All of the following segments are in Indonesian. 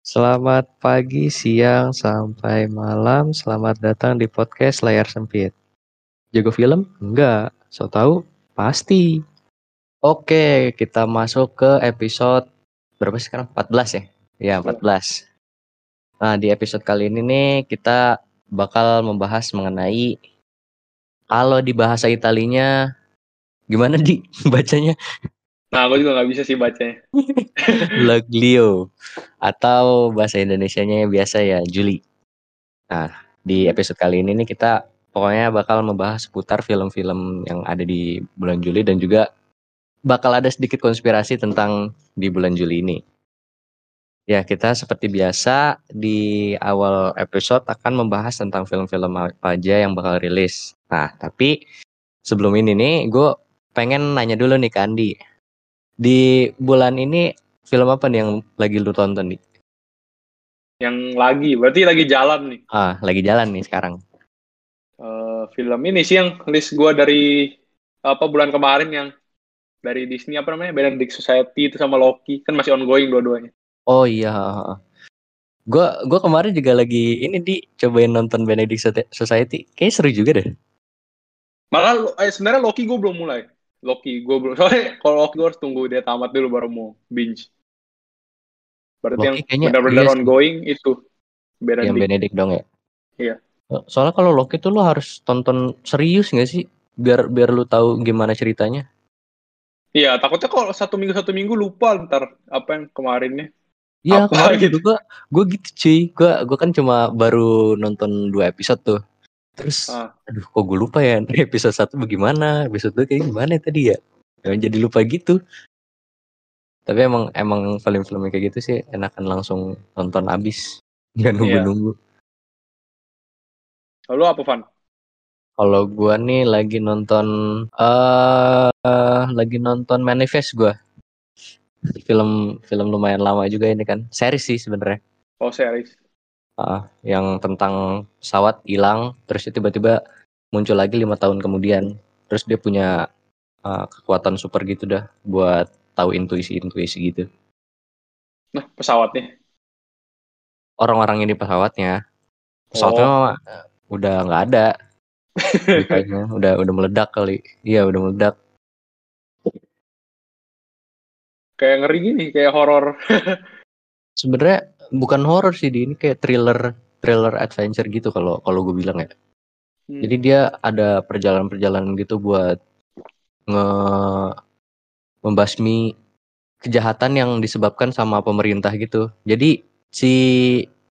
Selamat pagi, siang, sampai malam. Selamat datang di podcast Layar Sempit. Jago film? Enggak. So tahu? Pasti. Oke, kita masuk ke episode berapa sih sekarang? 14 ya? Ya, 14. Nah, di episode kali ini nih kita bakal membahas mengenai kalau di bahasa Italinya gimana di bacanya? Nah, aku juga nggak bisa sih bacanya. Laglio atau bahasa Indonesianya biasa ya Juli. Nah, di episode kali ini nih kita pokoknya bakal membahas seputar film-film yang ada di bulan Juli dan juga bakal ada sedikit konspirasi tentang di bulan Juli ini. Ya, kita seperti biasa di awal episode akan membahas tentang film-film apa aja yang bakal rilis. Nah, tapi sebelum ini nih, gue pengen nanya dulu nih ke Andi. Di bulan ini film apa nih yang lagi lu tonton nih? Yang lagi, berarti lagi jalan nih. Ah, lagi jalan nih sekarang. Eh, film ini sih yang list gua dari apa bulan kemarin yang dari Disney apa namanya Benedict Society itu sama Loki kan masih ongoing dua-duanya. Oh iya. Gua gua kemarin juga lagi ini di cobain nonton Benedict Society. Kayaknya seru juga deh. Malah eh, sebenarnya Loki gue belum mulai. Loki gue belum soalnya kalau Loki gue harus tunggu dia tamat dulu baru mau binge. Berarti Loki yang kayaknya benar-benar ongoing itu Yang Benedict. Benedict dong ya. Iya. Soalnya kalau Loki tuh lu harus tonton serius nggak sih? Biar biar lu tahu gimana ceritanya. Iya, takutnya kalau satu minggu satu minggu lupa ntar apa yang kemarinnya. Iya kemarin gitu? gua gua gitu cuy. Gua gua kan cuma baru nonton dua episode tuh. Terus Ah. aduh kok gue lupa ya episode satu bagaimana, episode dua kayak gimana tadi ya? Emang jadi lupa gitu. Tapi emang emang film-film kayak gitu sih enakan langsung nonton abis. Nggak Iya. nunggu-nunggu. Lalu apa Van? Kalau gua nih lagi nonton eh lagi nonton Manifest gua. Film film lumayan lama juga ini kan. Series sih sebenarnya. Oh series. Ah, yang tentang pesawat hilang terus tiba-tiba muncul lagi lima tahun kemudian. Terus dia punya ah, kekuatan super gitu dah buat tahu intuisi-intuisi gitu. Nah pesawatnya. Orang-orang ini pesawatnya. Pesawatnya Oh. mah, eh, udah nggak ada. Udah udah meledak kali. Iya, udah meledak. Kayak ngeri gini, kayak horor. Sebenarnya bukan horror sih di ini kayak thriller thriller adventure gitu kalau kalau gue bilang ya. Hmm. Jadi dia ada perjalanan-perjalanan gitu buat nge membasmi kejahatan yang disebabkan sama pemerintah gitu. Jadi si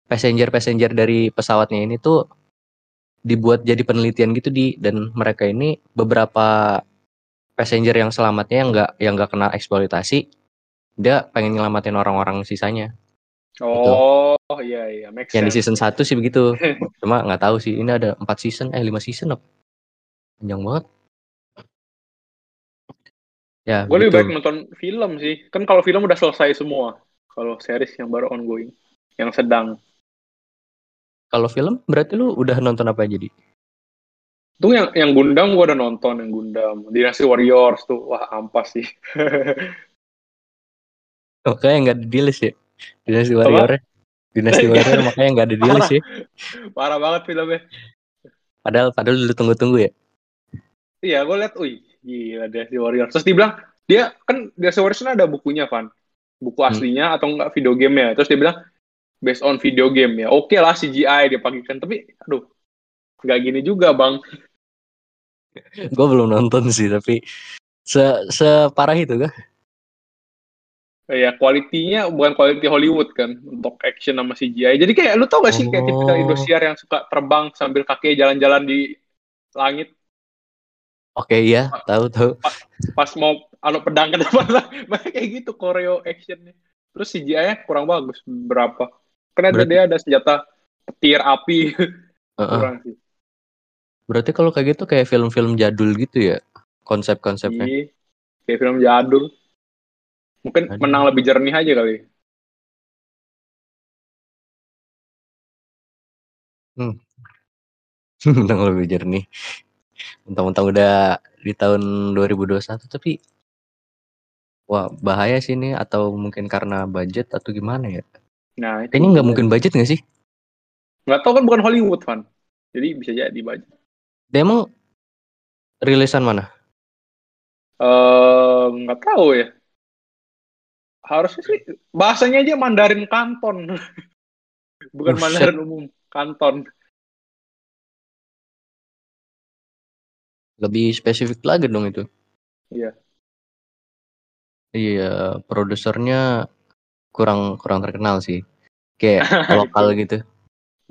passenger-passenger dari pesawatnya ini tuh dibuat jadi penelitian gitu di dan mereka ini beberapa passenger yang selamatnya yang nggak yang nggak kena eksploitasi dia pengen nyelamatin orang-orang sisanya Oh iya iya, make yang di sense. season 1 sih begitu cuma nggak tahu sih ini ada empat season eh lima season apa panjang banget ya Gue lebih baik nonton film sih. Kan kalau film udah selesai semua. Kalau series yang baru ongoing, yang sedang. kalau film berarti lu udah nonton apa aja di Itu yang yang Gundam gue udah nonton yang Gundam. Dynasty Warriors tuh wah ampas sih. oh, kayak nggak di list ya Dynasty Apa? Warrior Dynasty Nggak Warrior ada. makanya nggak ada di list ya Parah banget filmnya. padahal padahal dulu tunggu-tunggu ya Iya, gue liat, wih, gila Dynasty Warriors. Terus dibilang, dia kan Dynasty Warriors kan ada bukunya, Van. Buku Hmm. aslinya atau enggak video game-nya. Terus dia bilang, based on video game ya. Oke lah CGI dia pagikan, tapi aduh, nggak gini juga, Bang. gue belum nonton sih tapi se separah itu kan Ya, kualitinya bukan quality Hollywood kan untuk action sama CGI. Jadi kayak lu tau gak sih kayak tipikal Oh. Indosiar yang suka terbang sambil kakinya jalan-jalan di langit oke iya tahu tahu pas mau anu pedang ke depan lah. Kayak gitu koreo actionnya. Terus CGI-nya kurang bagus berapa. Karena Berarti- dia ada senjata petir api Heeh. kurang sih. berarti kalau kayak gitu kayak film-film jadul gitu ya konsep-konsepnya Iya. Kayak film jadul. Mungkin Aduh. menang lebih jernih aja kali. Menang lebih jernih. Mentang-mentang udah di tahun 2021 tapi Wah, bahaya sih ini atau mungkin karena budget atau gimana ya? Nah, itu Kayaknya nggak mungkin budget nggak sih? Nggak tahu kan bukan Hollywood, Van. Jadi bisa jadi budget. Dia emang rilisan mana? Eh, nggak tahu ya. Harusnya sih bahasanya aja Mandarin Kanton. bukan Buset. Mandarin umum, Kanton. Lebih spesifik lagi dong itu. Iya. Iya, produsernya kurang kurang terkenal sih. Kayak lokal gitu.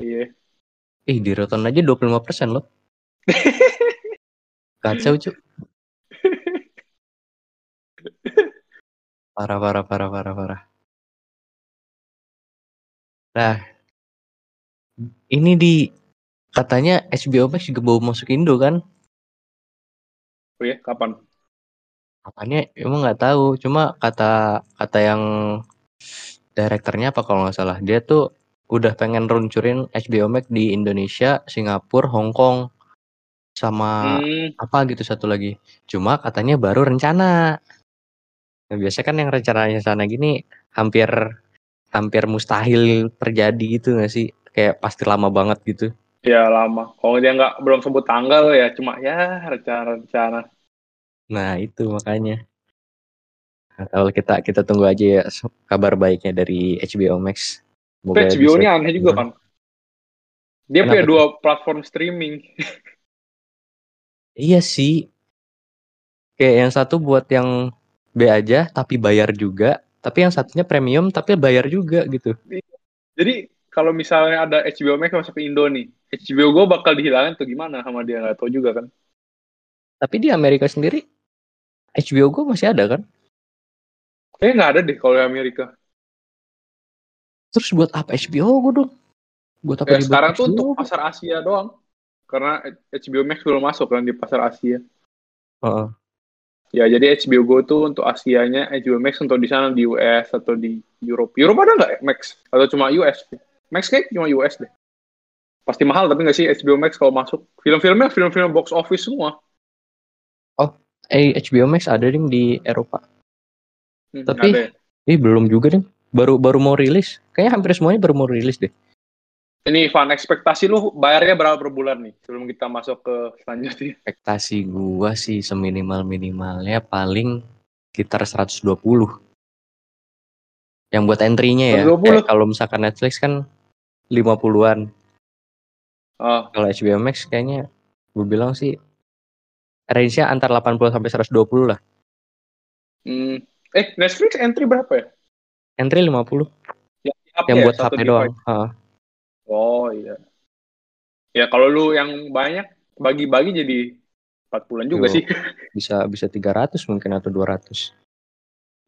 Iya. Ih, di Rotten aja 25% loh. Kacau, Cuk. Parah, parah, parah, parah, parah. Nah, ini di katanya HBO Max juga mau masuk Indo kan? Oh ya, kapan? Apanya emang nggak tahu. Cuma kata kata yang direkturnya apa kalau nggak salah, dia tuh udah pengen luncurin HBO Max di Indonesia, Singapura, Hong Kong, sama Hmm, apa gitu satu lagi. Cuma katanya baru rencana. Nah, biasanya kan yang rencananya sana gini hampir hampir mustahil terjadi gitu nggak sih? Kayak pasti lama banget gitu. ya lama. Kalau dia nggak belum sebut tanggal ya cuma ya rencana-rencana. Nah itu makanya. Kalau kita kita tunggu aja ya kabar baiknya dari HBO Max. Tapi HBO ini aneh juga kan. Dia Kenapa punya dua platform streaming. Iya sih. Kayak yang satu buat yang B aja tapi bayar juga. Tapi yang satunya premium tapi bayar juga gitu. Jadi kalau misalnya ada HBO Max masuk ke Indo nih, HBO Go bakal dihilangin tuh gimana sama dia nggak tahu juga kan. Tapi di Amerika sendiri HBO Go masih ada kan? Kayaknya nggak ada deh kalau di Amerika. Terus buat apa HBO Go dong? Buat apa Ya, sekarang tuh untuk pasar Asia doang. Karena HBO Max belum masuk kan di pasar Asia. Heeh. Ya, jadi HBO Go tuh untuk Asianya, HBO Max untuk di sana di US atau di Europe. Europe ada nggak Max? Atau cuma US? Max kayak cuma US deh. Pasti mahal tapi nggak sih HBO Max kalau masuk? Film-filmnya film-film box office semua. Eh HBO Max ada ding di Eropa. Hmm, Tapi- ada ya. Ih belum juga ding. Baru baru mau rilis. Kayaknya hampir semuanya baru mau rilis deh. Ini Van, ekspektasi lu bayarnya berapa per bulan nih sebelum kita masuk ke selanjutnya? Ekspektasi gua sih seminimal minimalnya paling sekitar 120. Yang buat entry-nya ya. 120? Kayak kalau misalkan Netflix kan 50-an. Ah, Kalau HBO Max kayaknya gue bilang sih range-nya antara 80 sampai 120 lah. hmm. Eh, Netflix entry berapa ya? Entry 50 HP yang ya? buat HP doang. Heeh. Oh iya. Ya kalau lu yang banyak bagi-bagi jadi 4 bulan juga Yo. sih. bisa bisa 300 mungkin atau 200.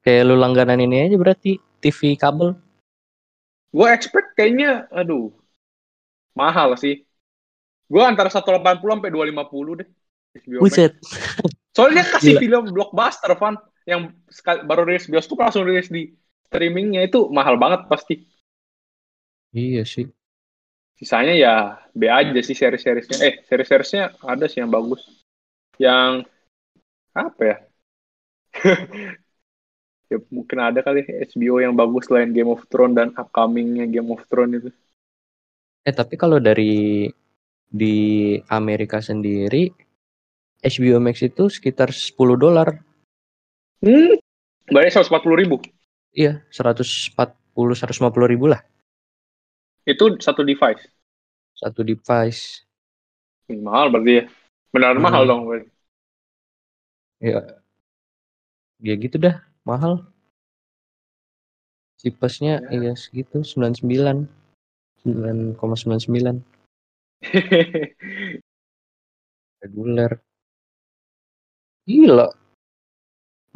Kayak lu langganan ini aja berarti TV kabel. Gue expect kayaknya, aduh, mahal sih. Gue antara 180 sampai 250 deh. Buset. Soalnya kasih Gila. film blockbuster, Van. Yang baru rilis bioskop langsung rilis di streamingnya itu mahal banget pasti. Iya sih. Sisanya ya B aja sih seri-serisnya. Eh, seri-serisnya ada sih yang bagus. Yang apa ya? ya mungkin ada kali HBO yang bagus selain Game of Thrones dan upcomingnya Game of Thrones itu. Eh tapi kalau dari di Amerika sendiri HBO Max itu sekitar 10 dolar. Hmm, bayarnya 140 ribu. Iya, 140 150 ribu lah Itu satu device. satu device. Ih, mahal berarti ya. Benar Hmm. mahal dong. berarti. Ya. Ya gitu dah, mahal. Chipsnya Ya. iya segitu 99. 9,99 reguler. Gila.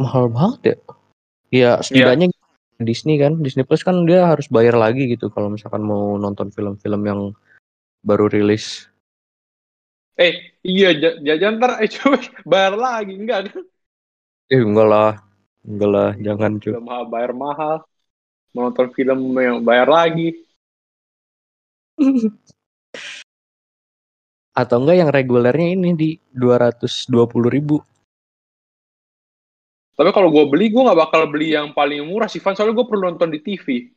Mahal banget ya. Ya setidaknya Disney kan, Disney Plus kan dia harus bayar lagi gitu kalau misalkan mau nonton film-film yang baru rilis. eh, iya ja- jajan ntar eh coba bayar lagi enggak kan? Eh enggak lah. Enggak lah, jangan cuy. Mahal bayar mahal. Mau nonton film yang bayar lagi. Atau enggak yang regulernya ini di 220 ribu. Tapi kalau gue beli, gue nggak bakal beli yang paling murah sih, Van. Soalnya gue perlu nonton di TV.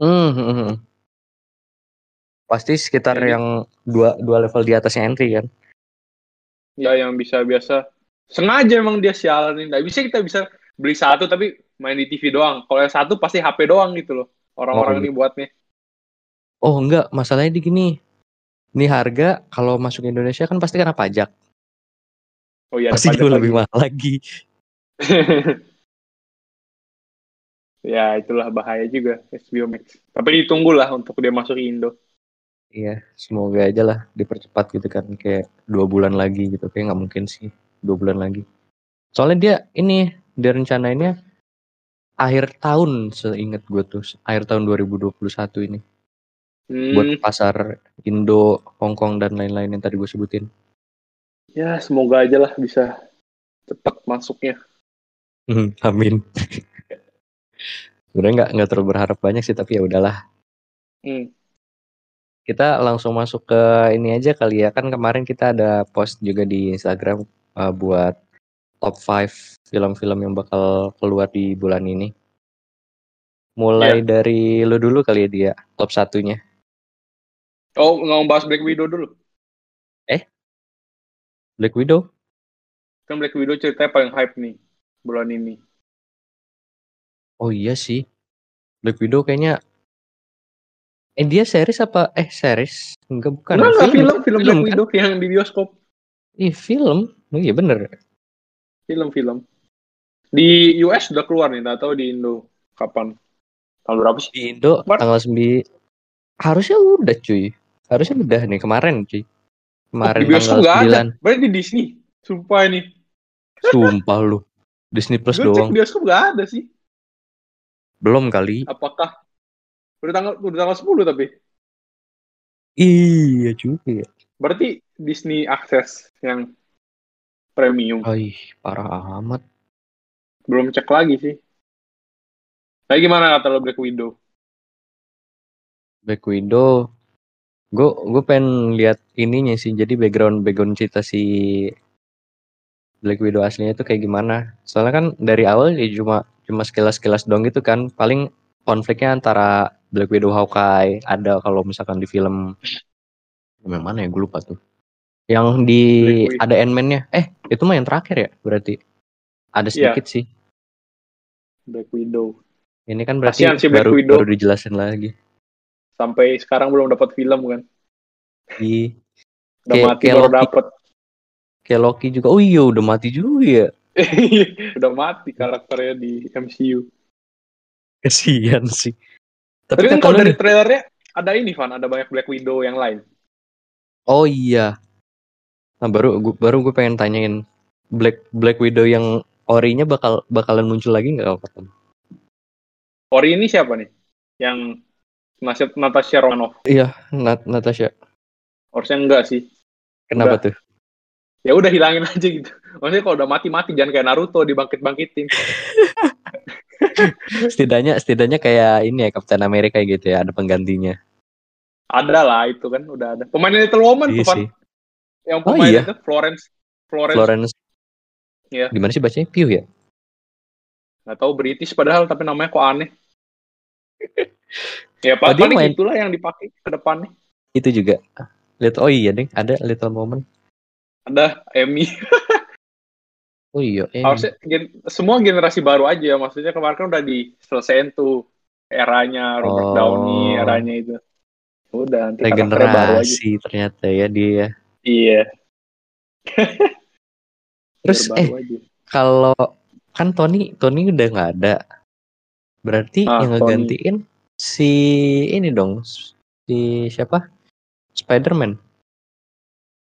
Hmm, hmm, hmm. Pasti sekitar Jadi- yang dua dua level di atasnya entry kan. Ya yang bisa biasa. Sengaja emang dia sialanin. Nggak bisa kita bisa beli satu tapi main di TV doang. Kalau yang satu pasti HP doang gitu loh. Orang-orang Oh, ini buatnya. Oh enggak, masalahnya di gini. Ini harga kalau masuk Indonesia kan pasti kena pajak. Oh iya, pasti jauh lebih mahal lagi. ya itulah bahaya juga HBO Max. Tapi ditunggulah untuk dia masuk ke Indo. Iya, semoga aja lah dipercepat gitu kan kayak dua bulan lagi gitu. Kayak nggak mungkin sih dua bulan lagi. Soalnya dia ini dia akhir tahun seingat gue tuh akhir tahun 2021 ini Hmm, buat pasar Indo, Hong Kong dan lain-lain yang tadi gue sebutin. ya semoga aja lah bisa cepat masuknya. Hmm, Amin. Sebenarnya nggak nggak terlalu berharap banyak sih tapi ya udahlah. Hmm. Kita langsung masuk ke ini aja kali ya kan kemarin kita ada post juga di Instagram uh, buat top 5 film-film yang bakal keluar di bulan ini. Mulai dari lu dulu kali ya dia top satunya. Oh mau bahas Black Widow dulu. Black Widow. Kan Black Widow ceritanya paling hype nih bulan ini. Oh iya sih. Black Widow kayaknya Eh dia series apa? Eh series? Enggak bukan. Enggak, enggak, film, film, Black kan? Widow yang di bioskop. Ih, film. Oh iya bener. Film-film. Di US udah keluar nih, nggak tahu di Indo kapan. Tahun berapa sih? Di Indo Mar- tanggal 9 harusnya udah cuy. Harusnya udah nih kemarin cuy. Kemarin Oh, di bioskop tanggal nggak ada. 9. Berarti di Disney. Sumpah ini. Sumpah lu. Disney Plus Gue cek doang. bioskop nggak ada sih. Belum kali. Apakah udah tanggal udah tanggal 10 tapi. Iya juga ya. Berarti Disney Access yang premium. Ai, parah amat. Belum cek lagi sih. Tapi gimana kata lo Black Widow? Black Widow. Gue gue pengen lihat ininya sih. Jadi background background cerita si Black Widow aslinya itu kayak gimana. Soalnya kan dari awal ya cuma cuma sekilas-sekilas dong gitu kan. Paling konfliknya antara Black Widow Hawkeye ada kalau misalkan di film yang mana ya gue lupa tuh. Yang di ada Ant-Man-nya. Eh, itu mah yang terakhir ya berarti. Ada Iya. sedikit sih. Black Widow. Ini kan berarti Kasihan si Black baru Widow. baru dijelasin lagi. Sampai sekarang belum dapat film kan. Di Udah Kayak- mati kayak baru Loki. dapat. Kayak Loki juga. Oh iya udah mati juga ya. udah mati karakternya di MCU. Kasihan sih. Tapi, Tapi kan kata kalau dari trailernya ada ini Van, ada banyak Black Widow yang lain. Oh iya. Nah baru gua, baru gue pengen tanyain Black Black Widow yang orinya bakal bakalan muncul lagi nggak kapan? Ori ini siapa nih? Yang Natasha, Natasha Romanoff. Iya, Nat Natasha. Harusnya enggak sih. Kenapa Udah. tuh? Ya udah hilangin aja gitu. Maksudnya kalau udah mati-mati jangan kayak Naruto dibangkit-bangkitin. Setidaknya setidaknya kayak ini ya Captain America gitu ya, ada penggantinya. Ada lah itu kan udah ada. Pemain Little Woman Iya tuh sih. Yang Oh, pemain iya? itu Florence. Florence. Florence. Iya. Gimana sih bacanya? Piu ya? Nggak tahu British padahal tapi namanya kok aneh. ya Oh, paling main- itulah yang dipakai ke depannya. Itu juga. Little oh iya deh, ada Little Moment. Ada Emmy. Oh iya, eh. Harusnya gen- semua generasi baru aja. Maksudnya kemarin kan udah diselesain tuh eranya Robert Oh. Downey, eranya itu. Udah nanti karakternya baru aja. ternyata ya dia. Iya. Terus eh aja. kalau kan Tony Tony udah nggak ada berarti Ah, yang Tony. ngegantiin si ini dong si siapa Spider-Man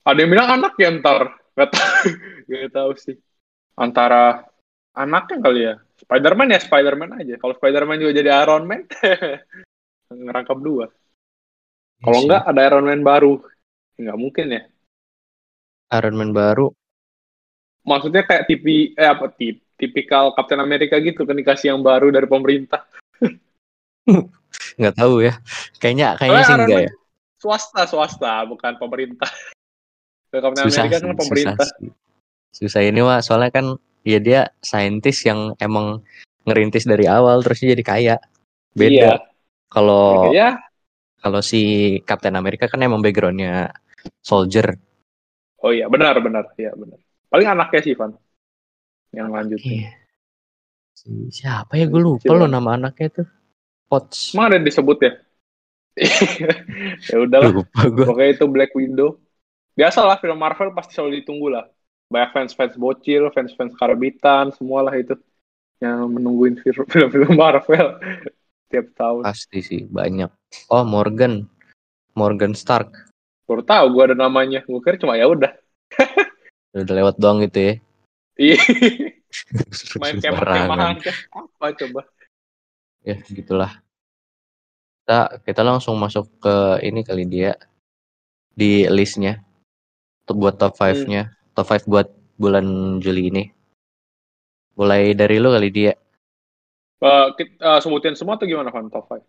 Ada yang bilang anak ya ntar. Gak tahu. Gak tahu sih. Antara anaknya kali ya. Spider-Man ya Spider-Man aja. Kalau Spider-Man juga jadi Iron Man. ngerangkap dua. Kalau Iya sih. enggak ada Iron Man baru. Enggak mungkin ya. Iron Man baru Maksudnya kayak tipi eh apa tip tipikal Captain America gitu kan dikasih yang baru dari pemerintah. nggak tahu ya kayaknya kayaknya sih enggak ya Swasta, swasta, bukan pemerintah. America sih, kan pemerintah. susah susah ini wah soalnya kan ya dia saintis yang emang ngerintis dari awal terus jadi kaya. Iya. Beda kalau Ya, kalau si Captain America kan emang backgroundnya soldier. oh iya benar benar, iya benar. Paling anaknya sih Van yang lanjutin. Iya. Si- Siapa ya gue lupa Siapa? loh nama anaknya tuh. Potts. Emang ada yang disebut ya? ya udahlah. Lupa gue. Pokoknya itu Black Biasalah film Marvel pasti selalu ditunggu lah. Banyak fans-fans bocil, fans-fans karabitan, semualah itu yang menungguin fir- film-film Marvel tiap tahun. Pasti sih banyak. Oh Morgan. Morgan Stark. Baru tahu gue ada namanya. Gue kira cuma ya udah. Udah lewat doang gitu ya. Iya. Main kemah-kemahan. Apa coba? Ya gitulah. Kita kita langsung masuk ke ini kali dia di listnya. Buat top 5-nya. Top 5 buat bulan Juli ini. Mulai dari lu kali dia. Eh, kit- eh, sebutin semua tuh gimana Van top 5?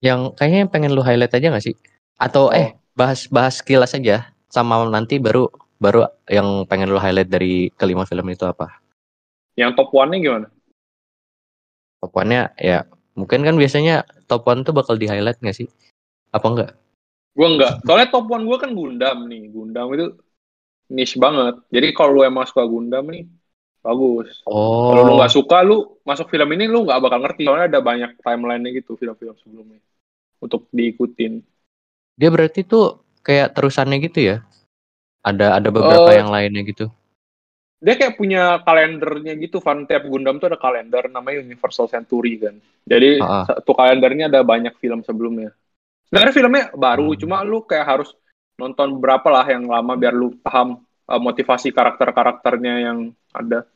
Yang kayaknya pengen lu highlight aja gak sih? Atau Oh. eh bahas bahas kilas aja sama nanti baru baru yang pengen lu highlight dari kelima film itu apa? Yang top 1-nya gimana? Top one-nya ya mungkin kan biasanya top one tuh bakal di highlight gak sih? Apa enggak? Gue enggak. Soalnya top 1 gue kan Gundam nih. Gundam itu niche banget. Jadi kalau lu emang suka Gundam nih, bagus. Kalau lu Oh, nggak suka, lu masuk film ini lu nggak bakal ngerti. Soalnya ada banyak timeline-nya gitu film-film sebelumnya untuk diikutin. dia berarti tuh kayak terusannya gitu ya? Ada ada beberapa Eh, yang lainnya gitu. Dia kayak punya kalendernya gitu, Van. Tiap Gundam tuh ada kalender namanya Universal Century kan. Jadi Ah, ah. satu kalendernya ada banyak film sebelumnya. Sebenarnya filmnya baru, Hmm. cuma lu kayak harus nonton berapa lah yang lama biar lu paham uh, motivasi karakter-karakternya yang ada.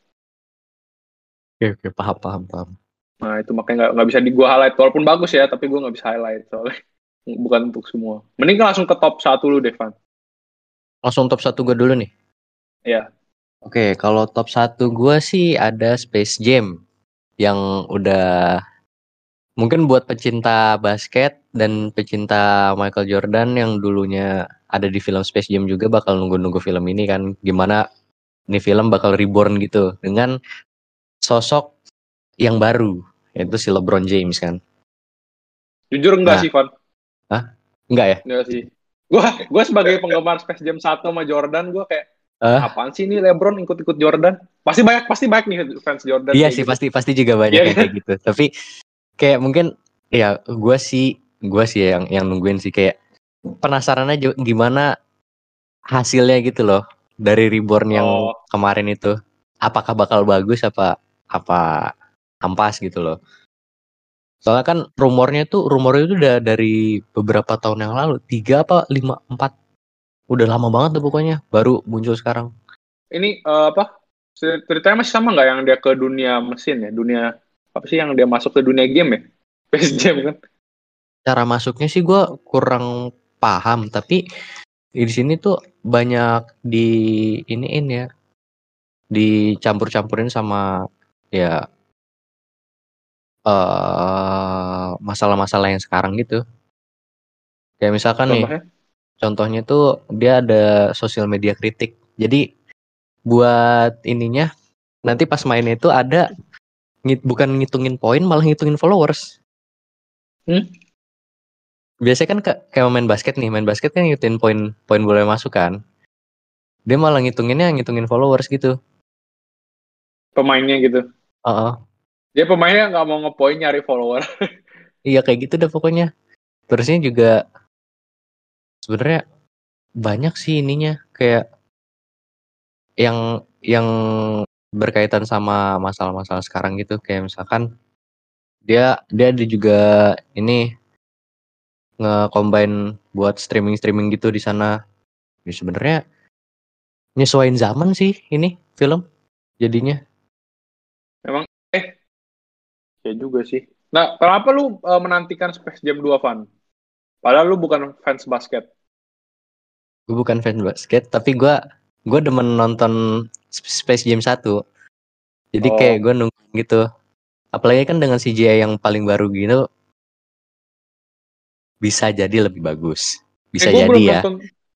Oke oke paham paham paham. Nah itu makanya nggak nggak bisa di gua highlight. Walaupun bagus ya, tapi gua nggak bisa highlight soalnya bukan untuk semua. Mending langsung ke top satu lu, Devan. Langsung top satu gue dulu nih. Iya. Oke, kalau top satu gue sih ada Space Jam yang udah mungkin buat pecinta basket dan pecinta Michael Jordan yang dulunya ada di film Space Jam juga bakal nunggu-nunggu film ini kan gimana ini film bakal reborn gitu dengan sosok yang baru yaitu si LeBron James kan. Jujur enggak Nah. sih, Van? Enggak ya? Enggak sih. Gua gua sebagai penggemar Space Jam 1 sama Jordan, gua kayak Eh, apaan sih ini LeBron ikut-ikut Jordan? Pasti banyak pasti banyak nih fans Jordan. iya sih gitu. pasti pasti juga banyak Iya yang kayak gitu. Tapi kayak mungkin ya gue sih gue sih yang yang nungguin sih kayak penasaran aja gimana hasilnya gitu loh dari reborn yang Oh. kemarin itu. Apakah bakal bagus apa apa ampas gitu loh. Soalnya kan rumornya tuh rumornya itu udah dari beberapa tahun yang lalu tiga apa lima empat udah lama banget tuh pokoknya baru muncul sekarang. Ini eh, apa? Ceritanya masih sama nggak yang dia ke dunia mesin ya? Dunia apa sih yang dia masuk ke dunia game ya? Space Jam kan? cara masuknya sih gue kurang paham tapi di sini tuh banyak di iniin ya dicampur-campurin sama ya eh masalah-masalah yang sekarang gitu kayak misalkan nih Contohnya? contohnya tuh dia ada sosial media kritik jadi buat ininya nanti pas mainnya itu ada ngit- bukan ngitungin poin malah ngitungin followers Hmm? biasanya kan ke- kayak main basket nih main basket kan ngitungin poin poin boleh masuk kan dia malah ngitunginnya ngitungin followers gitu Pemainnya gitu. Heeh. Dia pemainnya nggak mau ngepoin nyari follower. iya kayak gitu dah pokoknya terusnya juga sebenarnya banyak sih ininya kayak yang yang berkaitan sama masalah-masalah sekarang gitu kayak misalkan dia dia ada juga ini nge-combine buat streaming-streaming gitu di sana. Ya sebenarnya nyesuaiin zaman sih ini film jadinya. Ya juga sih. Nah, kenapa lu eh, menantikan Space Jam 2, Van? Padahal lu bukan fans basket. Gue bukan fan basket tapi gua gue demen nonton Space Jam 1. Jadi Oh. kayak gue nunggu gitu. Apalagi kan dengan CGI yang paling baru gitu bisa jadi lebih bagus. Bisa Eh, jadi belum ya. Nonton,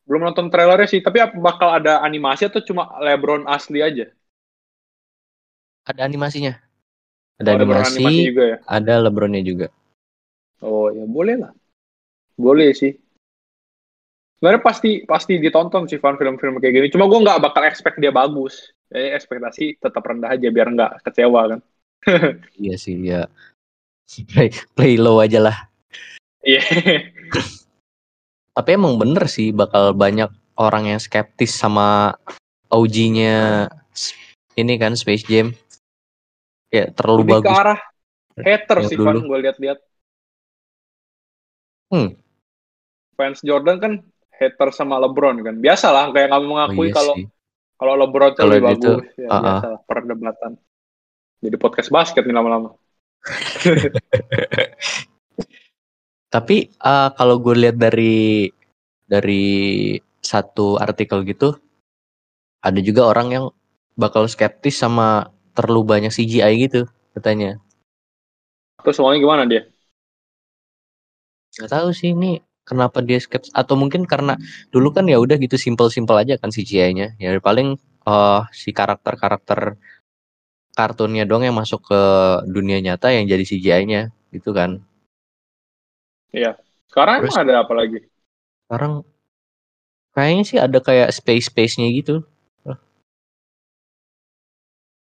belum nonton trailernya sih, tapi bakal ada animasi atau cuma LeBron asli aja? Ada animasinya. Oh, Ada beneran animasi, juga ya. ada Lebronnya juga. Oh ya boleh lah. Boleh sih. Sebenarnya pasti pasti ditonton sih fan film-film kayak gini. Cuma gue nggak bakal expect dia bagus. Jadi ekspektasi tetap rendah aja biar nggak kecewa kan. Iya sih, ya. Play, play low aja lah. Iya. Tapi emang bener sih bakal banyak orang yang skeptis sama OG-nya ini kan Space Jam. Ya terlalu Lebih ke bagus. arah hater sih dulu. fan gue lihat-lihat. Hmm. Fans Jordan kan hater sama LeBron kan. Biasalah kayak nggak Oh mengakui iya kalau sih. kalau LeBron tuh Kalau lebih bagus. Ya, uh-uh. biasalah perdebatan. Jadi podcast basket nih lama-lama. Tapi eh, kalau gue lihat dari dari satu artikel gitu, ada juga orang yang bakal skeptis sama terlalu banyak CGI gitu katanya. Terus soalnya gimana dia? Gak tahu sih ini kenapa dia skeptis atau mungkin karena dulu kan ya udah gitu simple-simple aja kan CGI-nya. Ya paling eh si karakter-karakter kartunnya dong yang masuk ke dunia nyata yang jadi CGI-nya gitu kan. Sekarang Terus- ada apa lagi? Sekarang kayaknya sih ada kayak space-space-nya gitu.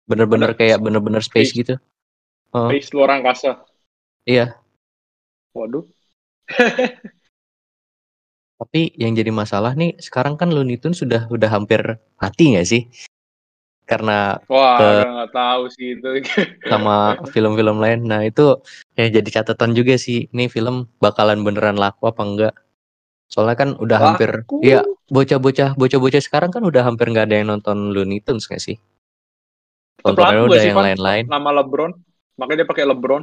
Bener-bener kayak bener-bener space space. gitu. Oh, Space luar angkasa. iya. Waduh. Tapi yang jadi masalah nih sekarang kan Looney Tunes sudah udah hampir mati nggak sih? Karena Wah, Ke- udah nggak tahu sih itu. sama film-film lain. Nah itu yang jadi catatan juga sih. Ini film bakalan beneran laku apa enggak? Soalnya kan udah Laku. hampir, iya bocah-bocah bocah-bocah sekarang kan udah hampir nggak ada yang nonton Looney Tunes nggak sih? Tontonannya laku udah sih, yang lain-lain. Nama LeBron. Makanya dia pakai LeBron.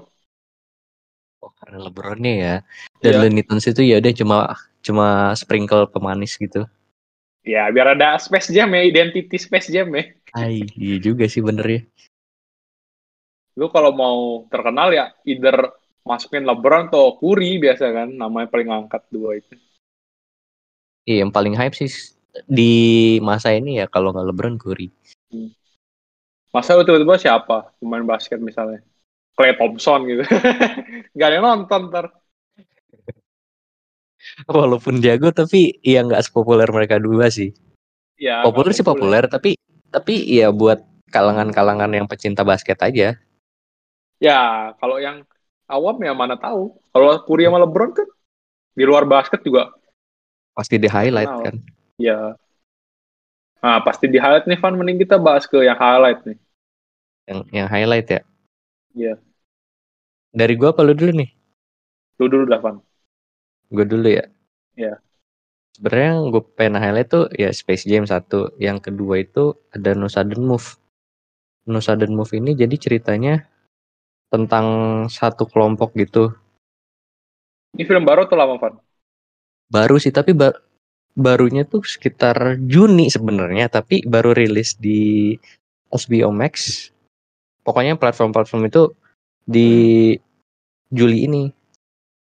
Oh, karena LeBronnya ya. Dan Iya. Looney Tunes itu ya udah cuma cuma sprinkle pemanis gitu. Ya, biar ada Space Jam ya, identity Space Jam ya. Ay, iya juga sih bener ya. Lu kalau mau terkenal ya, either masukin LeBron atau Curry biasa kan, namanya paling angkat dua itu. Iya, yang paling hype sih di masa ini ya kalau nggak LeBron Curry. Masa lu tiba-tiba siapa pemain basket misalnya? Clay Thompson gitu. Gak ada yang nonton ntar. Walaupun jago tapi ya nggak sepopuler mereka dua sih. Ya, Populer sih populer tapi tapi ya buat kalangan-kalangan yang pecinta basket aja. Ya, kalau yang awam ya mana tahu. Kalau Curry sama LeBron kan di luar basket juga Pasti di highlight kan. ya. Nah, pasti di highlight nih Van, mending kita bahas ke yang highlight nih. Yang yang highlight ya. Iya. Dari gua apa lu dulu nih? Lu dulu dah Van. Gue dulu ya. Iya. Sebenarnya yang gue pengen highlight tuh ya Space Jam satu. Yang kedua itu ada No Sudden Move. No Sudden Move ini jadi ceritanya tentang satu kelompok gitu. Ini film baru atau lama Van? Baru sih tapi ba- barunya tuh sekitar Juni sebenarnya tapi baru rilis di HBO Max. Pokoknya platform-platform itu di Juli ini.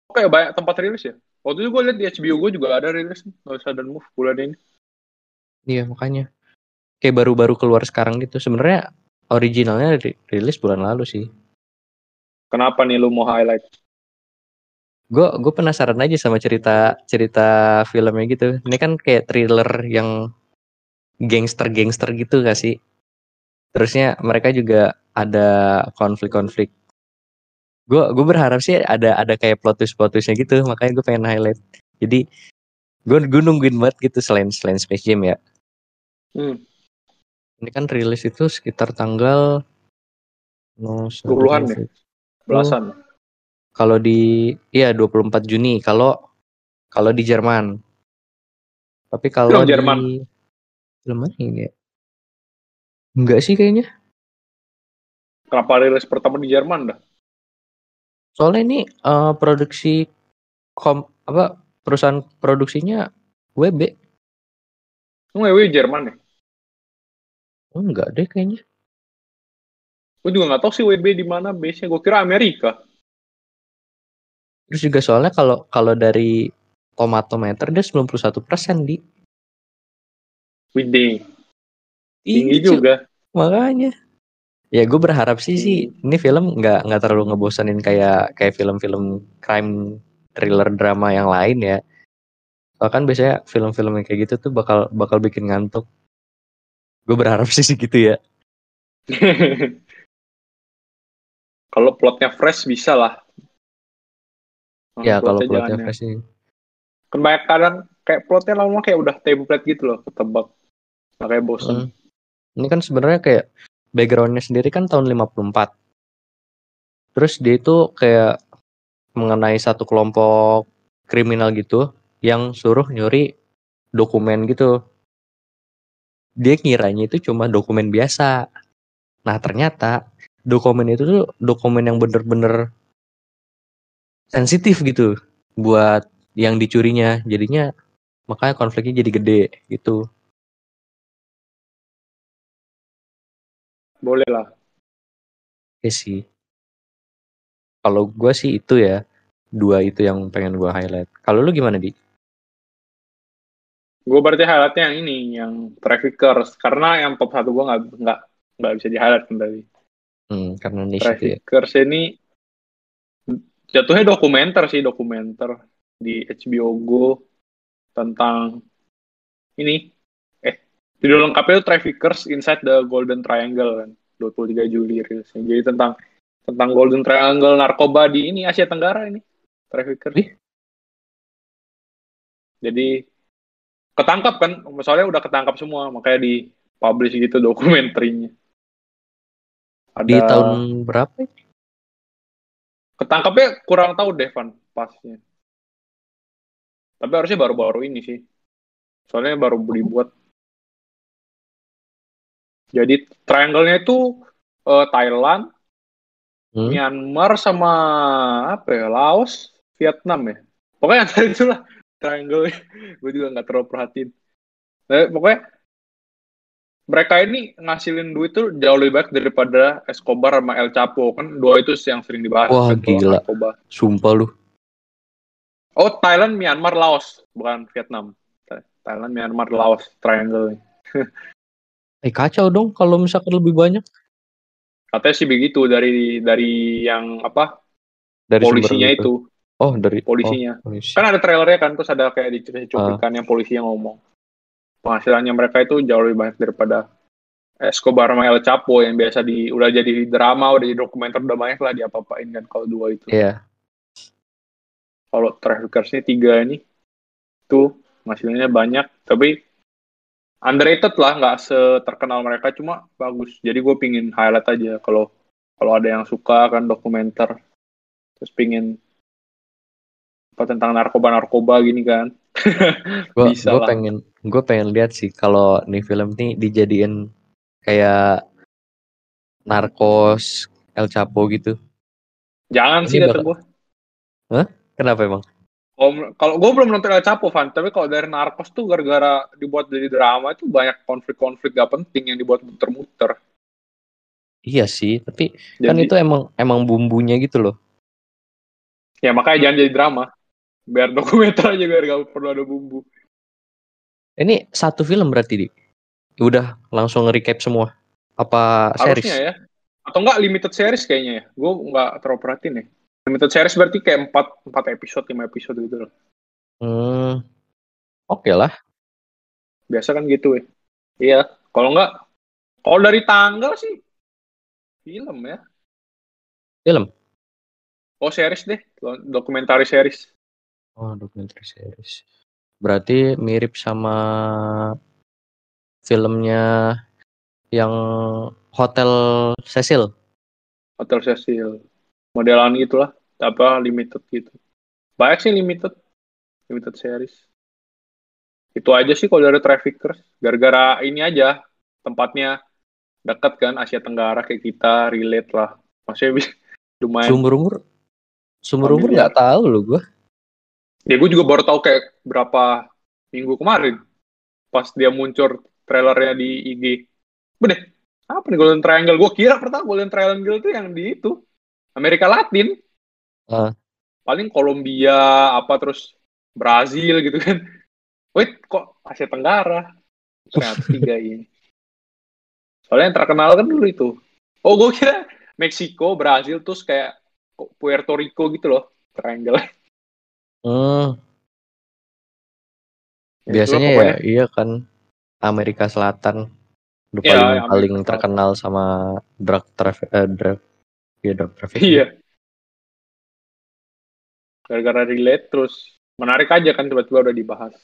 Oke, banyak tempat rilis ya. Waktu itu gue liat di HBO gue juga ada rilis nih, No Sudden Move bulan ini. Iya makanya kayak baru-baru keluar sekarang gitu. Sebenarnya originalnya ri- rilis bulan lalu sih. Kenapa nih lu mau highlight? Gue gue penasaran aja sama cerita cerita filmnya gitu. Ini kan kayak thriller yang gangster-gangster gitu gak sih? Terusnya mereka juga ada konflik-konflik. Gue gue berharap sih ada ada kayak plot twist plot twistnya gitu. Makanya gue pengen highlight. Jadi gue gue nungguin banget gitu selain selain Space Jam ya. Hmm. Ini kan rilis itu sekitar tanggal no, Puluhan ya? Belasan. Kalau di iya 24 Juni kalau kalau di Jerman. Tapi kalau di Jerman. film mana ini ya? Enggak sih kayaknya. Kenapa rilis pertama di Jerman dah? Soalnya ini eh, produksi kom apa perusahaan produksinya WB. Lu ngewe Jerman ya? Enggak deh kayaknya. Gue juga nggak tahu sih WB di mana base-nya. Gue kira Amerika. Terus juga soalnya kalau kalau dari tomatometer dia 91% di Widih. Tinggi juga. Makanya Ya gue berharap sih sih ini film nggak nggak terlalu ngebosanin kayak kayak film-film crime thriller drama yang lain ya. Soalnya kan biasanya film-film yang kayak gitu tuh bakal bakal bikin ngantuk. Gue berharap sih sih gitu ya. Kalau plotnya fresh bisa lah. Ya kalau plotnya ya. fresh sih. Kan banyak kadang kayak plotnya lama kayak udah template gitu loh, ketebak. Kayak bosen. Hmm. Ini kan sebenarnya kayak backgroundnya sendiri kan tahun 54. Terus dia itu kayak mengenai satu kelompok kriminal gitu yang suruh nyuri dokumen gitu. Dia ngiranya itu cuma dokumen biasa. Nah ternyata dokumen itu tuh dokumen yang bener-bener sensitif gitu buat yang dicurinya. Jadinya makanya konfliknya jadi gede gitu. Boleh lah. Oke sih. Kalau gue sih itu ya dua itu yang pengen gue highlight. Kalau lu gimana di? Gue berarti highlightnya yang ini, yang Traffickers. Karena yang top satu gue nggak nggak nggak bisa di highlight tadi. Hmm, karena niche itu ya. Traffickers ini jatuhnya dokumenter sih dokumenter di HBO Go tentang ini judul lengkapnya itu Traffickers Inside the Golden Triangle kan. 23 Juli rilisnya. Jadi tentang tentang Golden Triangle narkoba di ini Asia Tenggara ini Traffickers. Jadi ketangkap kan. Soalnya udah ketangkap semua makanya di publish gitu dokumenterinya. Ada Di tahun berapa? ya? ketangkapnya kurang tahu deh Van pasnya. Tapi harusnya baru-baru ini sih. Soalnya baru dibuat jadi triangle-nya itu eh, Thailand Hmm? Myanmar sama apa ya Laos Vietnam ya pokoknya antara itulah triangle gue juga nggak terlalu perhatiin Nah, pokoknya mereka ini ngasilin duit tuh jauh lebih baik daripada Escobar sama El Chapo kan dua itu yang sering dibahas Wah, kan, gila. Sumpah lu. Oh, Thailand, Myanmar, Laos, bukan Vietnam. Thailand, Myanmar, Laos, triangle. Eh kacau dong kalau misalkan lebih banyak Katanya sih begitu dari dari yang apa dari polisinya gitu. itu. Oh dari polisinya. oh, polisi. Kan ada trailernya kan terus ada kayak dicuplikan Ah. yang polisi yang ngomong. Penghasilannya mereka itu jauh lebih banyak daripada Escobar sama El Chapo yang biasa di udah jadi drama, udah jadi dokumenter udah banyak lah diapa-apain kan kalau dua itu. Iya. Kalau Traffickers ini tiga ini tuh hasilnya banyak tapi underrated lah nggak seterkenal mereka cuma bagus jadi gue pingin highlight aja kalau kalau ada yang suka kan dokumenter terus pingin apa tentang narkoba narkoba gini kan Gue Bisa lah. pengen gue pengen lihat sih kalau nih film nih dijadiin kayak narkos El Chapo gitu. jangan Ini sih kata bakal- gue Kenapa emang? Om- kalau gue belum nonton El Chapo Van tapi kalau dari Narcos tuh gara-gara dibuat jadi drama itu banyak konflik-konflik gak penting yang dibuat muter-muter Iya sih, tapi jadi kan itu emang emang bumbunya gitu loh. ya makanya jangan jadi drama biar dokumenter aja biar gak perlu ada bumbu Ini satu film berarti di. Udah langsung nge-recap semua. Apa series? Harusnya ya. Atau enggak limited series kayaknya ya. Gue nggak terlalu perhatiin ya. Limited series berarti kayak 4, 4 episode, 5 episode gitu loh. Hmm. Oke lah. Biasa kan gitu ya. Iya. Kalau enggak, kalau dari tanggal sih film ya. Film. Oh series deh, dokumentari series. Oh, dokumenter series. Berarti mirip sama filmnya yang Hotel Cecil. Hotel Cecil. Modelan gitulah. Apa limited gitu. Banyak sih limited. Limited series. Itu aja sih kalau dari Traffickers. Gara-gara ini aja. Tempatnya dekat kan Asia Tenggara kayak kita. Relate lah. Maksudnya bisa lumayan. Sumber umur Sumber umur nggak tahu loh gue. Ya gue juga baru tahu kayak berapa minggu kemarin. Pas dia muncul trailernya di IG. Bener, apa nih Golden Triangle? Gue kira pertama Golden Triangle itu yang di itu. Amerika Latin. Ah. Paling Kolombia, apa terus Brazil gitu kan. Wait, kok Asia Tenggara? Ternyata tiga ini. Soalnya yang terkenal kan dulu itu. Oh, gue kira Meksiko, Brazil, terus kayak Puerto Rico gitu loh. Triangle. Hmm, Ya, biasanya ya iya kan Amerika Selatan udah Iya, paling Amerika paling terkenal sama drug traffic eh, drug iya traffic Iya. Gara-gara relate terus menarik aja kan tiba-tiba udah dibahas.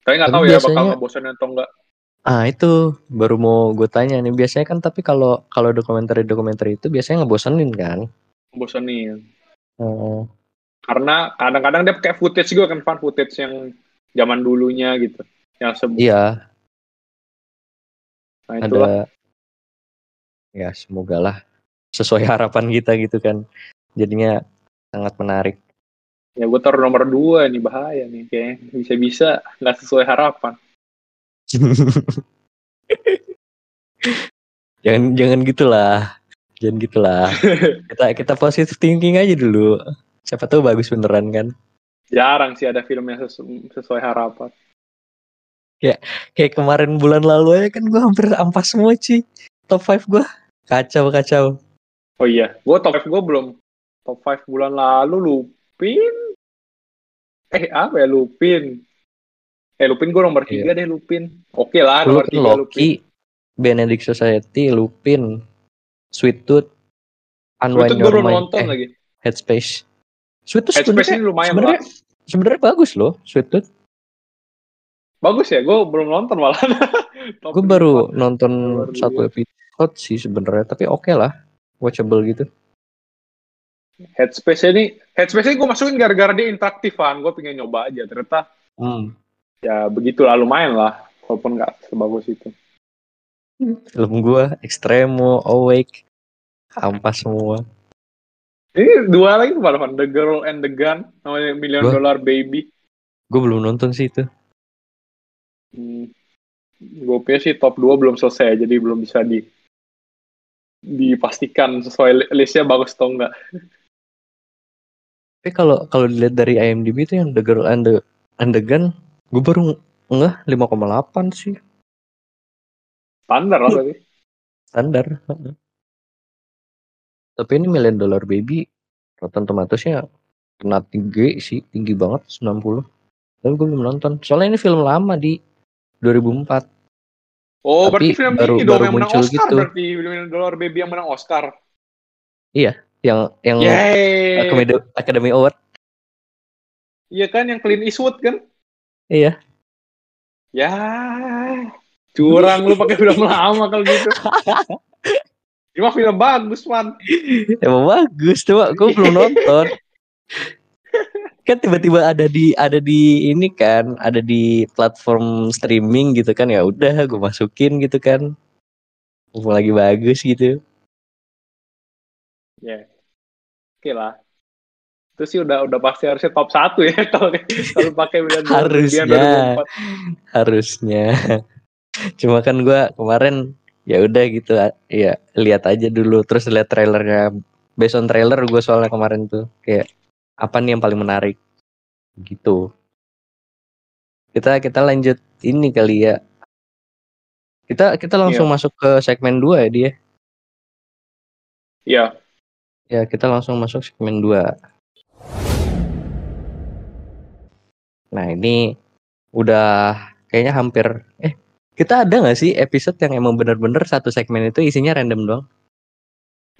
Tapi nggak tahu ya bakal biasanya- ngebosenin atau enggak. ah itu baru mau gue tanya nih biasanya kan tapi kalau kalau dokumenter dokumenter itu biasanya ngebosenin kan Ngebosenin. Oh, Karena kadang-kadang dia pakai footage juga kan, fan footage yang zaman dulunya gitu. Yang sebelum. iya Nah, itulah. ada ya semoga lah sesuai harapan kita gitu kan. Jadinya sangat menarik. Ya gue taruh nomor dua nih bahaya nih kayak bisa-bisa nggak sesuai harapan. jangan jangan gitulah. Jangan gitulah. Kita kita positive thinking aja dulu. Siapa tahu bagus beneran kan? Jarang sih ada film yang sesu- sesuai harapan. kayak kemarin bulan lalu aja kan gue hampir ampas semua sih top 5 gue kacau kacau Oh iya, gue top 5 gue belum top 5 bulan lalu Lupin. Eh apa ya Lupin? Eh Lupin gue nomor 3 deh Lupin. Oke lah nomor Lupin 3 Lupin. Loki Benedict Society Lupin Sweet Tooth Unwind gue Your belum Mind nonton eh, lagi. Headspace Sweet Tooth Headspace ini lumayan sebenarnya lah. sebenarnya bagus loh Sweet Tooth Bagus ya, gue belum nonton malah. Gue baru nonton satu episode sih sebenarnya tapi oke lah watchable gitu Headspace ini, Headspace ini gue masukin gara-gara dia interaktif kan. Gue pengen nyoba aja. Ternyata hmm. ya begitulah lumayan lah. Walaupun nggak sebagus itu. film gue Extremo Awake ampas semua Ini dua lagi malah. The Girl and the Gun. Namanya Million Gua- Dollar Baby. gue belum nonton sih itu Hmm, gue sih top 2 belum selesai, jadi belum bisa di dipastikan sesuai li- listnya bagus atau enggak. tapi kalau kalau dilihat dari IMDb itu yang The Girl and the and the Gun gue baru enggak 5,8 sih. Standar lah tadi. standar tapi ini Million Dollar Baby Rotten Tomatoes-nya kena tinggi sih tinggi banget 90 tapi gue belum nonton. Soalnya ini film lama di. 2004 Oh, Tapi berarti film baru- ini dong baru yang menang muncul Oscar gitu. berarti Million Dollar Baby yang menang Oscar. yang yang Yeay. Academy, Academy Award Iya kan yang Clint Eastwood kan? iya Ya. Curang lu pakai film lama kalau gitu. Ini mah film bagus, man. emang bagus coba gue belum nonton kan tiba-tiba ada di ada di ini kan ada di platform streaming gitu kan ya udah gue masukin gitu kan Mumpung lagi bagus gitu Ya. Oke lah. Itu sih udah udah pasti harusnya top 1 ya kalau kalau pakai yang Harusnya. 2004. harusnya cuma kan gue kemarin ya udah gitu ya lihat aja dulu terus lihat trailernya based on trailer gue soalnya kemarin tuh kayak apa nih yang paling menarik? Gitu. Kita kita lanjut ini kali ya. Kita kita langsung masuk ke segmen 2 ya dia? Iya. ya kita langsung masuk segmen 2 nah ini udah kayaknya hampir eh kita ada nggak sih episode yang emang bener-bener satu segmen itu isinya random doang?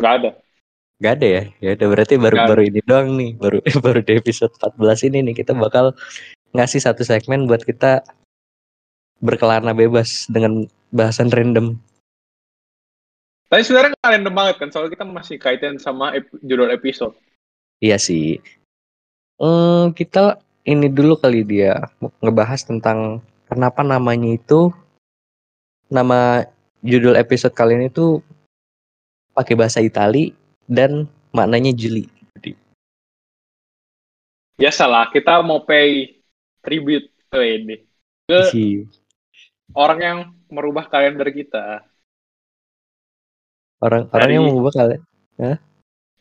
Nggak ada. Gak ada ya ya udah berarti baru Nggak ada. baru ini doang nih baru baru di episode 14 ini nih kita bakal ngasih satu segmen buat kita berkelana bebas dengan bahasan random Tapi sebenarnya nggak random banget kan, soalnya kita masih kaitan sama ep- judul episode. Iya sih. Hmm, kita ini dulu kali dia ngebahas tentang kenapa namanya itu nama judul episode kali ini tuh pakai bahasa Itali dan maknanya jeli. Biasalah, kita mau pay tribute ke ini. Ke Ih, orang yang merubah kalender kita. Orang orang Dari- yang mengubah kali.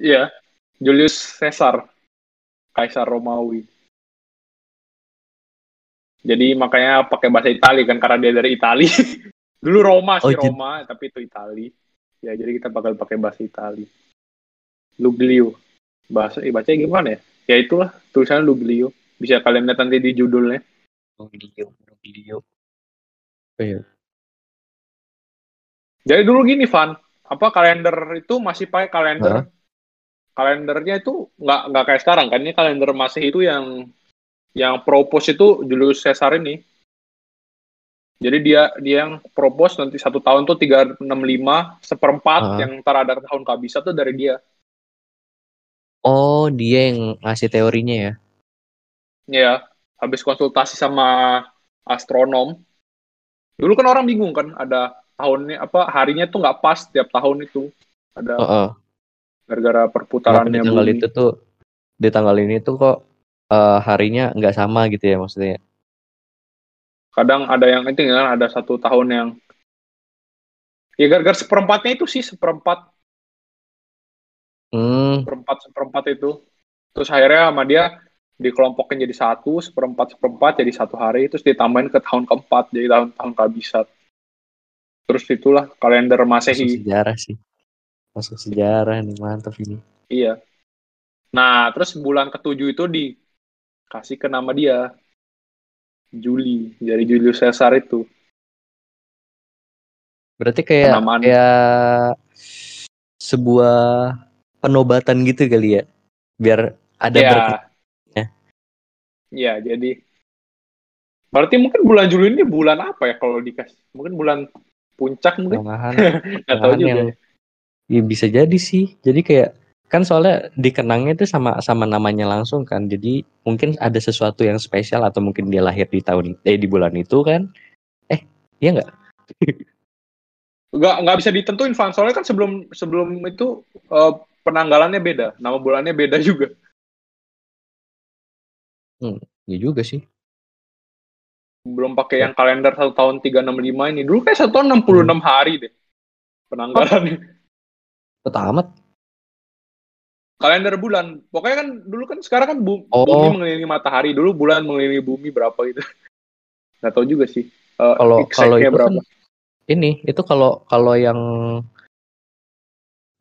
Iya, Julius Caesar, Kaisar Romawi. Jadi makanya pakai bahasa Itali kan karena dia dari Itali. Dulu Roma Oh, sih jadi- Roma, tapi itu Itali. Ya, jadi kita bakal pakai bahasa Itali. Luglio. Bahasa, eh, bacanya gimana ya? Ya itulah, tulisannya Luglio. Bisa kalian lihat nanti di judulnya. Video, video. Oh, iya. Jadi dulu gini, Van. Apa kalender itu masih pakai kalender. Kalendernya itu nggak nggak kayak sekarang kan. Ini kalender masih itu yang yang propose itu Julius Caesar ini. Jadi dia dia yang propose nanti satu tahun tuh 365 seperempat Ah. yang ntar ada tahun kabisa tuh dari dia. Oh, dia yang ngasih teorinya ya. Ya, habis konsultasi sama astronom. Dulu kan orang bingung kan, ada tahunnya apa harinya tuh nggak pas tiap tahun itu. Ada gara-gara Kenapa perputarannya di tanggal bumi. itu tuh di tanggal ini tuh kok eh, harinya nggak sama gitu ya maksudnya. Kadang ada yang itu kan ada satu tahun yang ya gara-gara seperempatnya itu sih seperempat Hmm, seperempat seperempat itu. Terus akhirnya sama dia dikelompokin jadi satu seperempat seperempat jadi satu hari terus ditambahin ke tahun keempat jadi tahun-tahun kabisat. Terus itulah kalender masuk masehi. sejarah sih. Masuk sejarah nih mantap ini. Iya. Nah, terus bulan ketujuh itu dikasih ke nama dia. Juli, dari Julius Caesar itu. Berarti kayak Penamaan. kayak sebuah penobatan gitu kali ya. Biar ada ya. ya. Iya, jadi berarti mungkin bulan Juli ini bulan apa ya kalau dikasih? Mungkin bulan puncak mungkin. Pertengahan, tahu pertengahan juga. yang ya bisa jadi sih. Jadi kayak kan soalnya dikenangnya itu sama sama namanya langsung kan. Jadi mungkin ada sesuatu yang spesial atau mungkin dia lahir di tahun eh di bulan itu kan. Eh, iya nggak? Nggak nggak bisa ditentuin Van. Soalnya kan sebelum sebelum itu eh, penanggalannya beda, nama bulannya beda juga. Iya juga sih. Belum pakai Ya. yang kalender satu tahun 365 ini. Dulu kayak satu tahun 66 hari deh penanggalannya. Kok tamat? kalender bulan. Pokoknya kan dulu kan sekarang kan bu- Oh. bumi mengelilingi matahari, dulu bulan mengelilingi bumi berapa gitu. Nggak tahu juga sih. Eh, Kalau kalau itu berapa. kan ini itu kalau kalau yang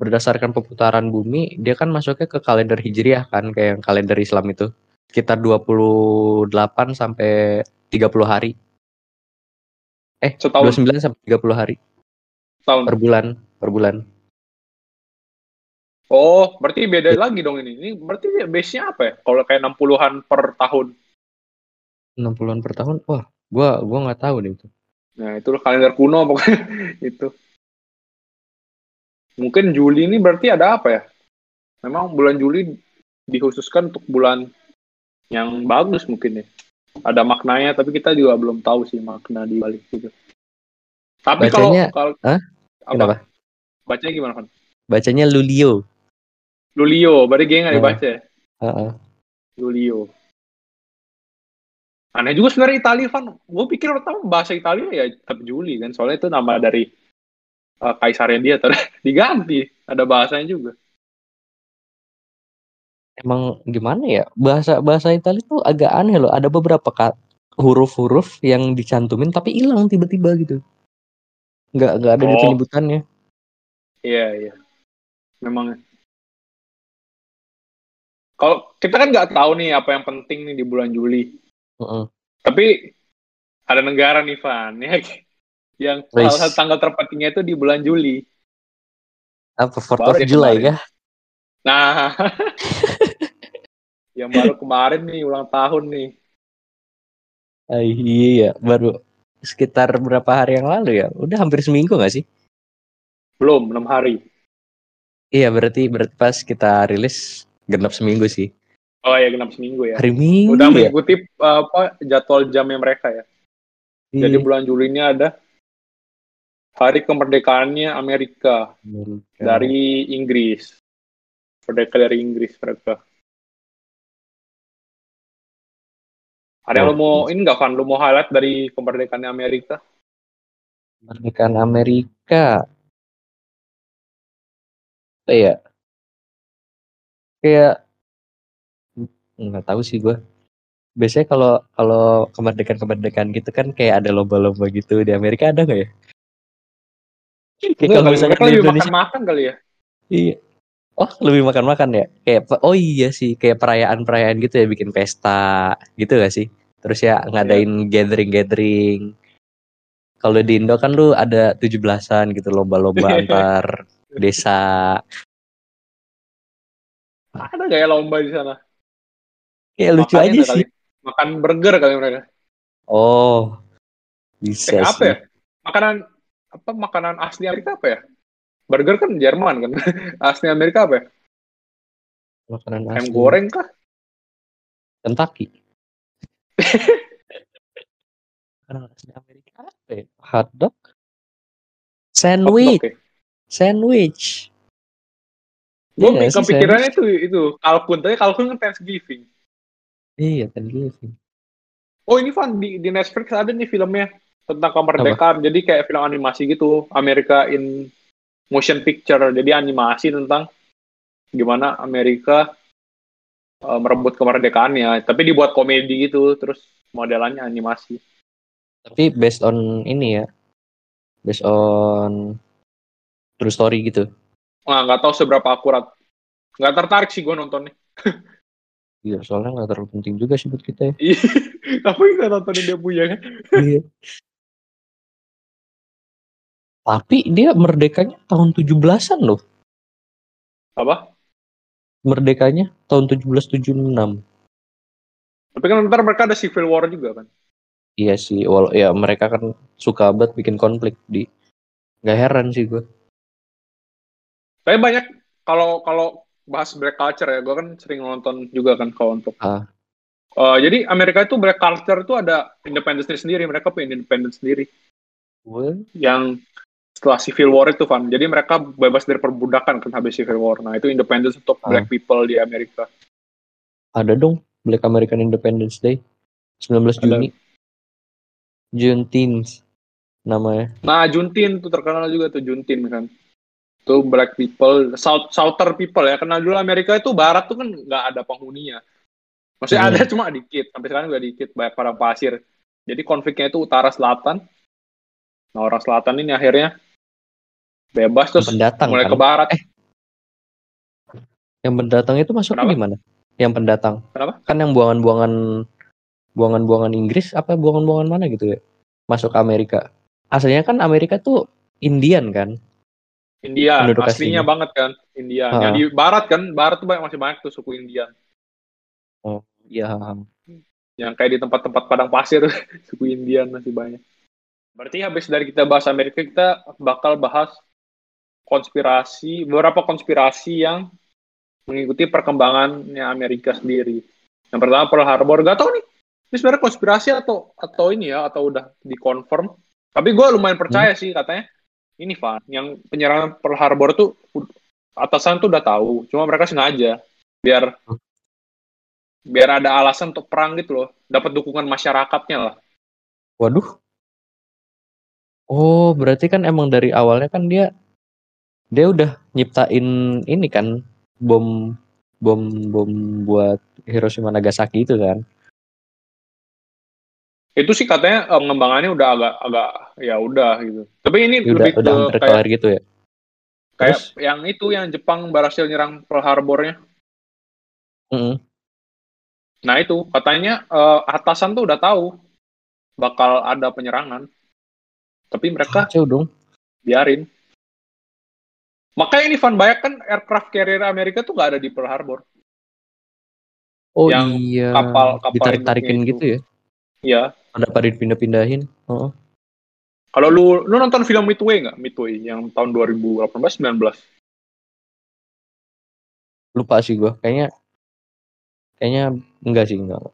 berdasarkan perputaran bumi dia kan masuknya ke kalender hijriah kan kayak yang kalender Islam itu sekitar 28 sampai 30 hari. Eh, Setahun. 29 sampai 30 hari tahun. per bulan, per bulan. Oh, berarti beda Ya. lagi dong ini. Ini berarti base-nya apa ya? Kalau kayak 60-an per tahun. 60-an per tahun. Wah, gua gua nggak tahu deh itu. Nah, itu kalender kuno pokoknya itu. Mungkin Juli ini berarti ada apa ya? Memang bulan Juli dikhususkan untuk bulan yang bagus mungkin ya. Ada maknanya, tapi kita juga belum tahu sih makna di balik itu. Tapi kalau Bacanya- kalau Hah? apa? Kenapa? Bacanya gimana kan? Bacanya Lulio. Lulio, berarti G nggak dibaca ya? Heeh. Lulio. Aneh juga sebenarnya Italia, Van. Gue pikir pertama bahasa Italia ya tetap Juli kan. Soalnya itu nama dari uh, kaisarnya dia. Terus diganti. Ada bahasanya juga. Emang gimana ya? Bahasa bahasa Italia tuh agak aneh loh. Ada beberapa huruf-huruf yang dicantumin tapi hilang tiba-tiba gitu. Nggak nggak ada di Oh. penyebutannya. Iya, iya. Memang. Kalau kita kan nggak tahu nih apa yang penting nih di bulan Juli. Heeh. Tapi ada negara nih, Van. Ya, yang Wis. salah satu tanggal terpentingnya itu di bulan Juli. Apa Fourth Baru of ya July kah? Nah, yang baru kemarin nih ulang tahun nih. Ah, iya, baru sekitar berapa hari yang lalu ya? Udah hampir seminggu nggak sih? Belum, enam hari. Iya, berarti berarti pas kita rilis genap seminggu sih. Oh ya, genap seminggu ya. Hari Minggu Udah ya. mengikuti uh, apa jadwal jamnya mereka ya. Jadi Iya. bulan Juli ini ada hari kemerdekaannya Amerika Amerika. dari Inggris. Merdeka dari Inggris mereka. Ada yang Oh, lu mau ini nggak kan? Lu mau highlight dari kemerdekaannya Amerika? kemerdekaan Amerika. Iya. Kayak nggak tahu sih gua. Biasanya kalau kalau kemerdekaan kemerdekaan gitu kan kayak ada lomba-lomba gitu di Amerika ada nggak ya? Kayak Enggak kalau misalkan di lebih Indonesia, makan-makan kali ya. iya. Oh, lebih makan-makan ya? Kayak oh iya sih, kayak perayaan-perayaan gitu ya bikin pesta gitu gak sih? Terus ya ngadain gathering-gathering. Kalau di Indo kan lu ada 17-an gitu lomba-lomba antar desa. Ada gak ya lomba di sana? Kayak lucu aja sih. kali. Makan burger kali mereka. Oh. Bisa Eh, apa sih. ya? Makanan apa makanan asli Amerika apa ya? Burger kan Jerman kan. asli Amerika apa ya? Makanan Ayam asli. goreng kah? Kentucky. Makanan asli Amerika apa ya? Hotdog? Sandwich. Hotdog ya? Sandwich. Gue sih, kepikirannya itu itu kalkun, tapi kalkun kan Thanksgiving. Iya, Thanksgiving. Oh ini Van di, di Netflix ada nih filmnya tentang kemerdekaan. Jadi kayak film animasi gitu, Amerika in motion picture. Jadi animasi tentang gimana Amerika eh, merebut kemerdekaannya. Tapi dibuat komedi gitu, terus modelannya animasi. Tapi based on ini ya. Based on true story gitu. Nah, nggak tahu seberapa akurat. Nggak tertarik sih gue nontonnya. Iya, soalnya nggak terlalu penting juga sih buat kita ya. Iya, Tapi kita nontonin dia punya kan. Iya. Tapi dia merdekanya tahun 17-an loh. Apa? Merdekanya tahun 1776. Tapi kan ntar mereka ada civil war juga kan. Iya sih, wal ya mereka kan suka banget bikin konflik di nggak heran sih gue. Tapi banyak kalau kalau bahas black culture ya, gue kan sering nonton juga kan kalau untuk. Ah. Eh, jadi Amerika itu black culture itu ada independence Day sendiri, mereka punya independence sendiri. Gue Yang setelah civil war itu kan, jadi mereka bebas dari perbudakan kan habis civil war. Nah itu independence untuk Ah. black people di Amerika. ada dong Black American Independence Day 19 Ada. Juni. Juneteenth namanya. Nah Juntin tuh terkenal juga tuh Juntin kan. Tuh black people, South Souther people ya. Kenal dulu Amerika itu barat tuh kan nggak ada penghuninya. Maksudnya Hmm. ada cuma dikit, sampai sekarang juga dikit banyak padang pasir. Jadi konfliknya itu utara selatan. Nah orang selatan ini akhirnya bebas terus pendatang mulai kan? ke barat. Yang pendatang itu masuknya Kenapa? gimana? Yang pendatang. Kenapa? Kan yang buangan-buangan buangan-buangan Inggris apa buangan-buangan mana gitu ya? Masuk ke Amerika. Aslinya kan Amerika tuh Indian kan? India penduduk aslinya aslinya. banget kan India. Ah. Yang di barat kan, barat tuh banyak masih banyak tuh suku Indian. Iya. Yang kayak di tempat-tempat padang pasir suku Indian masih banyak. Berarti habis dari kita bahas Amerika kita bakal bahas konspirasi beberapa konspirasi yang mengikuti perkembangannya Amerika sendiri. Yang pertama Pearl Harbor, gak tau nih. Ini sebenarnya konspirasi atau atau ini ya atau udah dikonfirm. Tapi gue lumayan percaya sih katanya. Ini Van, yang penyerangan Pearl Harbor tuh atasan tuh udah tahu, cuma mereka sengaja biar biar ada alasan untuk perang gitu loh, dapat dukungan masyarakatnya lah. Waduh. Oh, berarti kan emang dari awalnya kan dia dia udah nyiptain ini kan bom bom bom buat Hiroshima Nagasaki itu kan. Itu sih katanya eh, pengembangannya udah agak agak ya udah gitu. Tapi ini Ya udah lebih udah ke kayak gitu ya. kayak Terus? yang itu yang Jepang berhasil nyerang Pearl Harbornya. Mm-mm. Nah itu katanya eh, atasan tuh udah tahu bakal ada penyerangan. Tapi mereka Kacau dong. biarin. Makanya ini Van Bayak kan aircraft carrier Amerika tuh nggak ada di Pearl Harbor. Oh Yang iya. kapal- kapal Ditarik-tarikin induknya gitu ya. Iya. Ada pada dipindah-pindahin. Oh. Kalau lu lu nonton film Midway nggak? Midway yang tahun 2018 19. Lupa sih gua. Kayaknya kayaknya enggak sih enggak.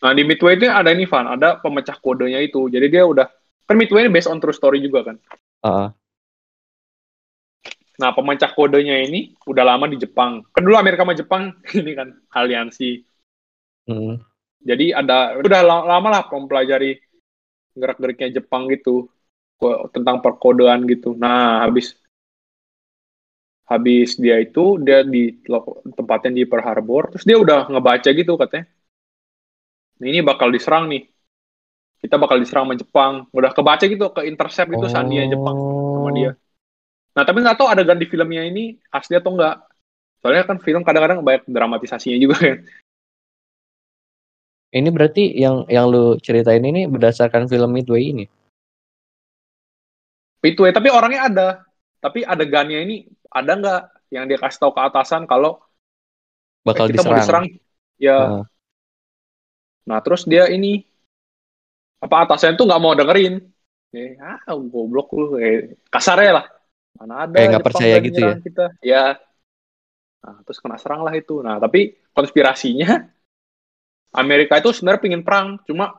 Nah di Midway itu ada ini Van, ada pemecah kodenya itu. Jadi dia udah kan Midway ini based on true story juga kan. Ah, ah. Nah pemecah kodenya ini udah lama di Jepang. Kan dulu Amerika sama Jepang ini kan aliansi. Mm. Jadi ada udah la- lama lah mempelajari gerak-geriknya Jepang gitu tentang perkodean gitu. Nah habis habis dia itu dia di tempatnya di Pearl Harbor, terus dia udah ngebaca gitu katanya. Nah, ini bakal diserang nih. Kita bakal diserang sama Jepang. Udah kebaca gitu ke intercept gitu sandinya Jepang sama dia. Nah, tapi nggak tahu adegan di filmnya ini asli atau enggak. Soalnya kan film kadang-kadang banyak dramatisasinya juga kan. Ini berarti yang yang lu ceritain ini berdasarkan film Midway ini. Ya, tapi orangnya ada. Tapi adegannya ini ada nggak yang dia kasih tahu ke atasan kalau Bakal eh, kita mau diserang. diserang? Ya. Heeh. Nah, terus dia ini apa atasannya tuh nggak mau dengerin. Eh, ah, goblok lu kayak kasarnya lah. Mana ada Kayak nggak percaya gitu ya? kita. Ya. Nah, terus kena serang lah itu. Nah, tapi konspirasinya Amerika itu sebenarnya pingin perang, cuma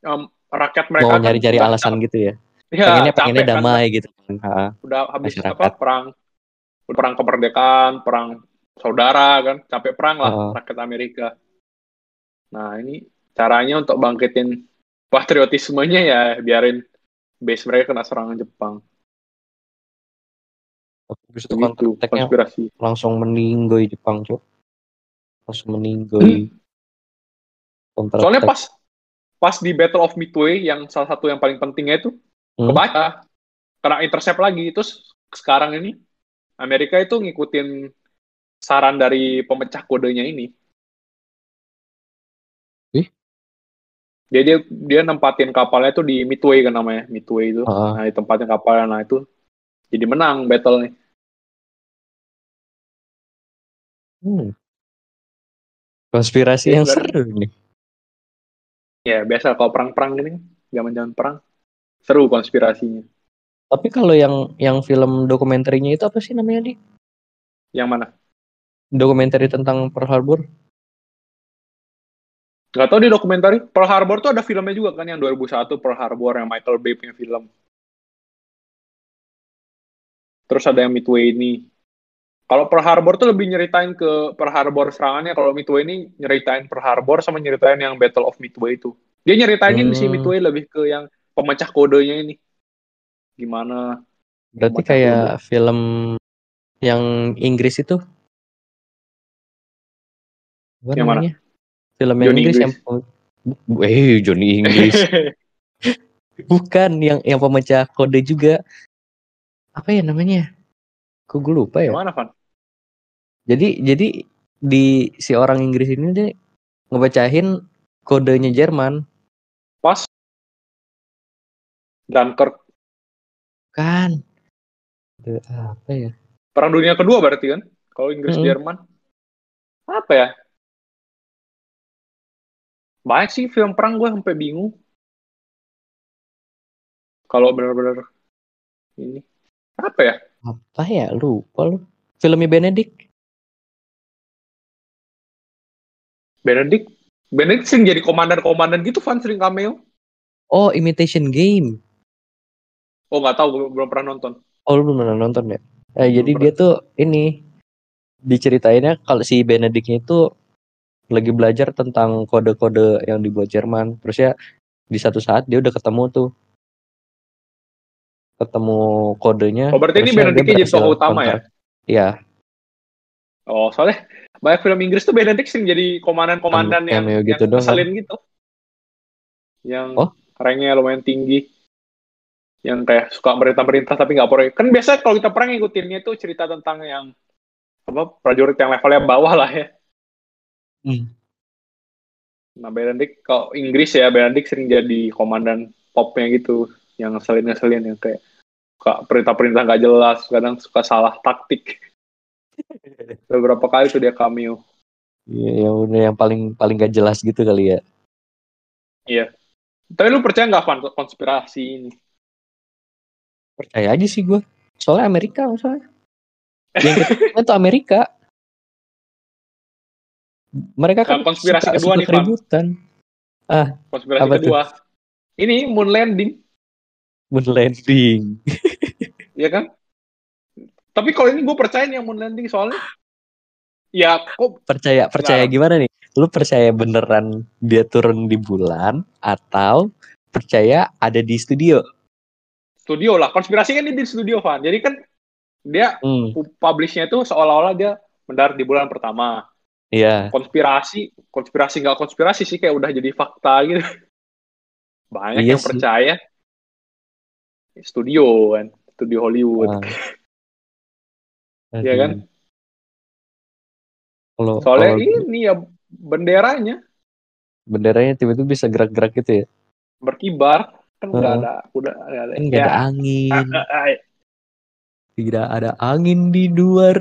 em, rakyat mereka Mau kan nyari-cari udah alasan gitu ya. Ya, pengennya pengennya kan, damai gitu. Ha, udah habis Masyarakat. apa perang perang kemerdekaan perang saudara kan capek perang lah Heeh. rakyat Amerika nah ini caranya untuk bangkitin patriotismenya ya biarin base mereka kena serangan Jepang Habis itu counter-attack-nya konspirasi. langsung meninggoy Jepang, Cuk. Langsung meninggoy. Counter soalnya pas pas di Battle of Midway yang salah satu yang paling pentingnya itu Hmm. kebaca. Kena intercept lagi. Terus sekarang ini Amerika itu ngikutin saran dari pemecah kodenya ini. Dia dia dia nempatin kapalnya itu di Midway kan namanya. Midway itu. Heeh. nah di tempatnya kapalnya. Nah itu jadi menang battle nih Hmm. Konspirasi Ya, yang berarti- seru nih. ya biasa kalau perang-perang gini zaman-zaman perang seru konspirasinya Tapi kalau yang yang film dokumenterinya itu apa sih namanya di? yang mana Dokumenter tentang Pearl Harbor? nggak tahu di dokumenter Pearl Harbor tuh ada filmnya juga kan yang 2001 Pearl Harbor yang Michael Bay punya film terus ada yang Midway ini kalau Pearl Harbor tuh lebih nyeritain ke Pearl Harbor serangannya kalau Midway ini nyeritain Pearl Harbor sama nyeritain yang Battle of Midway itu dia nyeritainin Hmm. si Midway lebih ke yang pemecah kodenya ini gimana Berarti kayak film yang Inggris itu? Apa Yang mana? Film yang Johnny Inggris, yang eh Johnny Inggris. Bukan yang yang pemecah kode juga. Apa ya namanya? Kok gue lupa ya? gimana Van Jadi jadi di si orang Inggris ini dia ngebacahin kodenya Jerman pas Dunkirk kan. Aduh, apa ya? perang dunia kedua berarti kan kalau Inggris Mm-mm. Jerman apa ya banyak sih film perang gue sampai bingung kalau benar-benar ini apa ya Apa ya? Lupa lu. Filmnya Benedict. Benedict Benedict sering jadi komandan-komandan gitu Van sering cameo Oh, Imitation Game. oh nggak tahu belum pernah nonton Oh, lu belum pernah nonton ya? Eh, Belum jadi dia tuh ini diceritainnya kalau si Benedictnya itu lagi belajar tentang kode-kode yang dibuat Jerman. Terus ya di satu saat dia udah ketemu tuh ketemu kodenya. Oh, berarti ini ya Benedictnya jadi tokoh utama ya? counter. Iya, oh soalnya banyak film Inggris tuh Benedict sering jadi komandan-komandan yang, Cameo gitu yang doang, ngeselin gitu yang Oh. ranknya lumayan tinggi yang kayak suka merintah-merintah tapi nggak perlu kan biasa kalau kita perang ngikutinnya itu cerita tentang yang apa prajurit yang levelnya bawah lah ya Hmm. nah Benedict kalau Inggris ya Benedict sering jadi komandan popnya gitu yang ngeselin-ngeselin yang kayak perintah-perintah nggak jelas kadang suka salah taktik beberapa kali tuh dia cameo Iya, yang udah yang paling paling gak jelas gitu kali ya. tapi lu percaya nggak konspirasi ini Percaya aja sih gue. Soalnya Amerika soalnya. Yang ketiga tuh Amerika. Mereka kan Nah, konspirasi suka, kedua suka nih, keributan. konspirasi Apa tuh? kedua ini moon landing Moon landing. ya kan tapi kalau ini gue percaya nih yang moon landing soalnya ya kok Percaya percaya Nah. gimana nih? Lu percaya beneran dia turun di bulan atau percaya ada di studio? studio lah konspirasi kan ini di studio Van jadi kan dia Hmm, publishnya itu seolah-olah dia mendarat di bulan pertama iya. konspirasi konspirasi nggak konspirasi sih kayak udah jadi fakta gitu banyak Iya yang sih. percaya studio kan studio Hollywood Nah, Iya kan? Aduh. Kalau Soalnya kalau ini ya benderanya benderanya tiba-tiba bisa gerak-gerak gitu ya. berkibar kan nggak Heeh. ada udah nggak ada Kan nggak ada ya angin, ah, ah, ah, tidak ada angin di luar.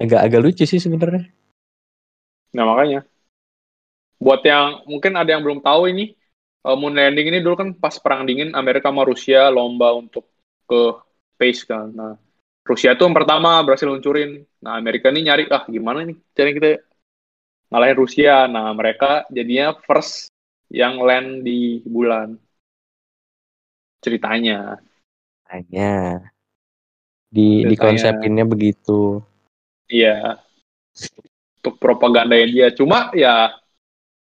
Agak-agak lucu sih sebenarnya. nah makanya buat yang mungkin ada yang belum tahu ini eh, moon landing ini dulu kan pas perang dingin Amerika sama Rusia lomba untuk ke space kan nah Rusia tuh yang pertama berhasil luncurin nah Amerika ini nyari ah gimana nih cara kita ngalahin Rusia nah mereka jadinya first yang land di bulan ceritanya Hanya di di Ceritanya. konsepinnya begitu. Iya. Untuk propagandanya dia. Cuma ya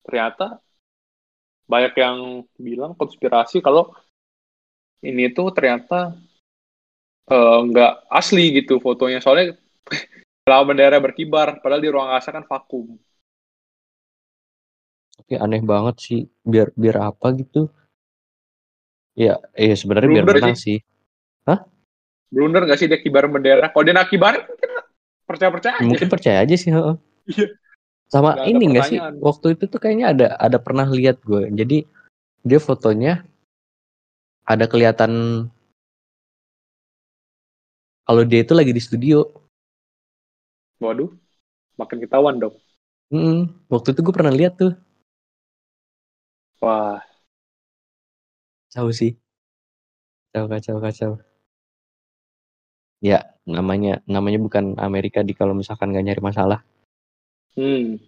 ternyata banyak yang bilang konspirasi kalau ini tuh ternyata eh, nggak asli gitu fotonya. Soalnya kalau bendera berkibar, padahal di ruang angkasa kan vakum. Tapi aneh banget sih. Biar biar apa gitu? Ya, eh sebenarnya biar menang sih. Blunder nggak sih dia kibar bendera? Kalau dia nak kibarin, kita percaya-percaya aja. Mungkin percaya aja sih, heeh. Sama Nggak ada ini enggak sih? Waktu itu tuh kayaknya ada ada pernah lihat gue. Jadi dia fotonya ada kelihatan kalau dia itu lagi di studio. Waduh, makin ketahuan dong. Mm, waktu itu gue pernah lihat tuh. Wah, Kacau sih. Kacau, kacau, kacau. Ya, namanya namanya bukan Amerika di kalau misalkan gak nyari masalah. Hmm.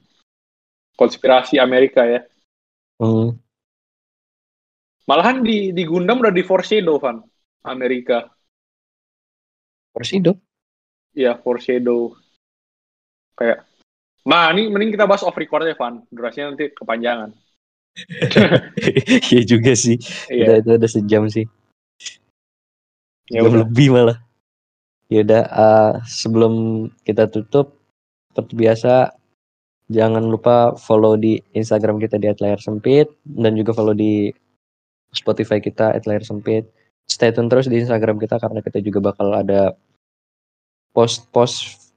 Konspirasi Amerika ya. Hmm, Malahan di di Gundam udah di foreshadow, Van. Amerika. Persido. Iya, foreshadow. Kayak, nah ini mending kita bahas off record ya, Van. Durasinya nanti kepanjangan. Iya juga sih. Udah Iya, itu udah sejam sih. ya udah. lebih malah. Ya udah eh, sebelum kita tutup seperti biasa jangan lupa follow di Instagram kita di @layar sempit dan juga follow di Spotify kita @layar sempit. Stay tune terus di Instagram kita karena kita juga bakal ada post-post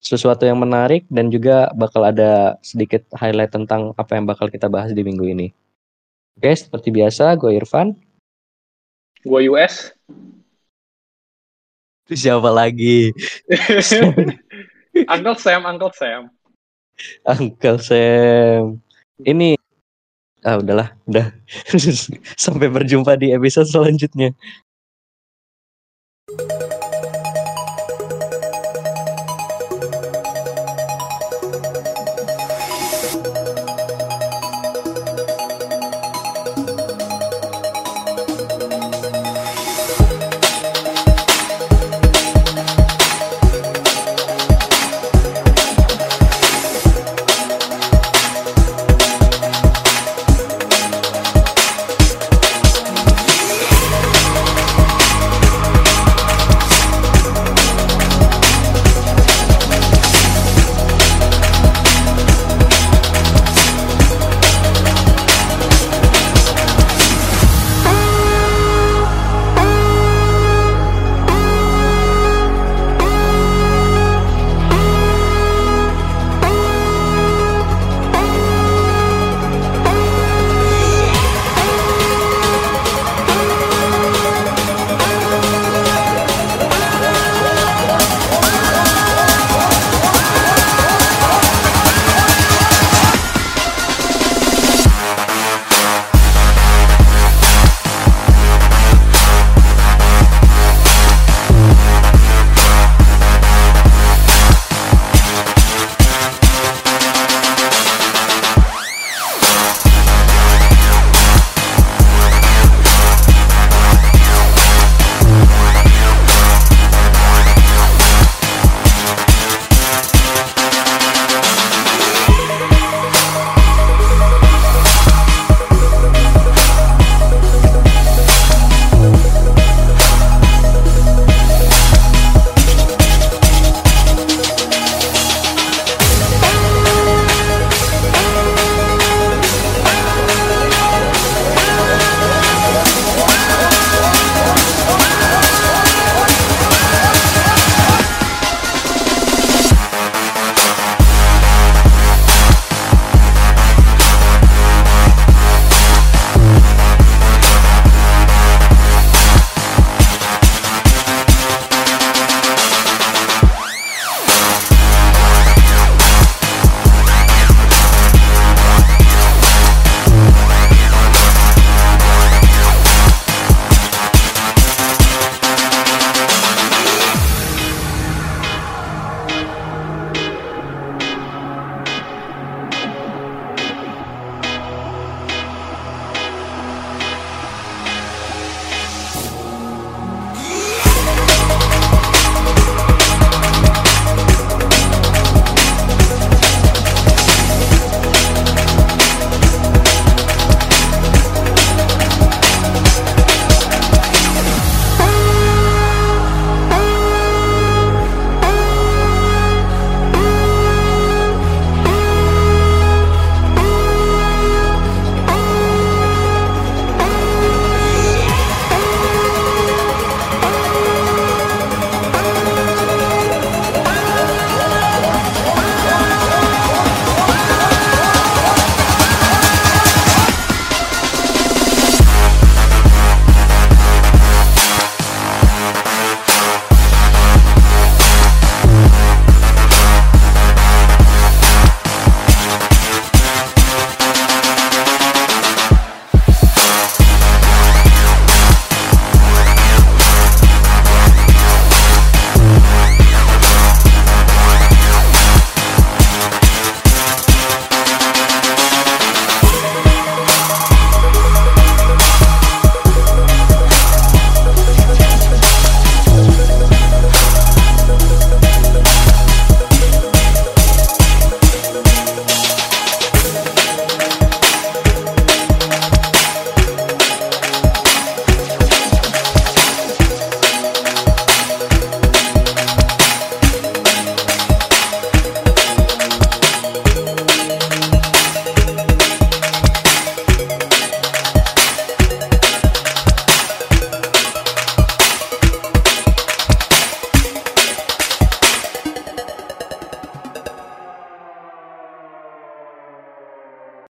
sesuatu yang menarik dan juga bakal ada sedikit highlight tentang apa yang bakal kita bahas di minggu ini. Oke, seperti biasa, gue Irfan. Gua US. Siapa lagi? Uncle Sam, Uncle Sam. Uncle Sam. Ini ah udahlah, udah. Sampai berjumpa di episode selanjutnya.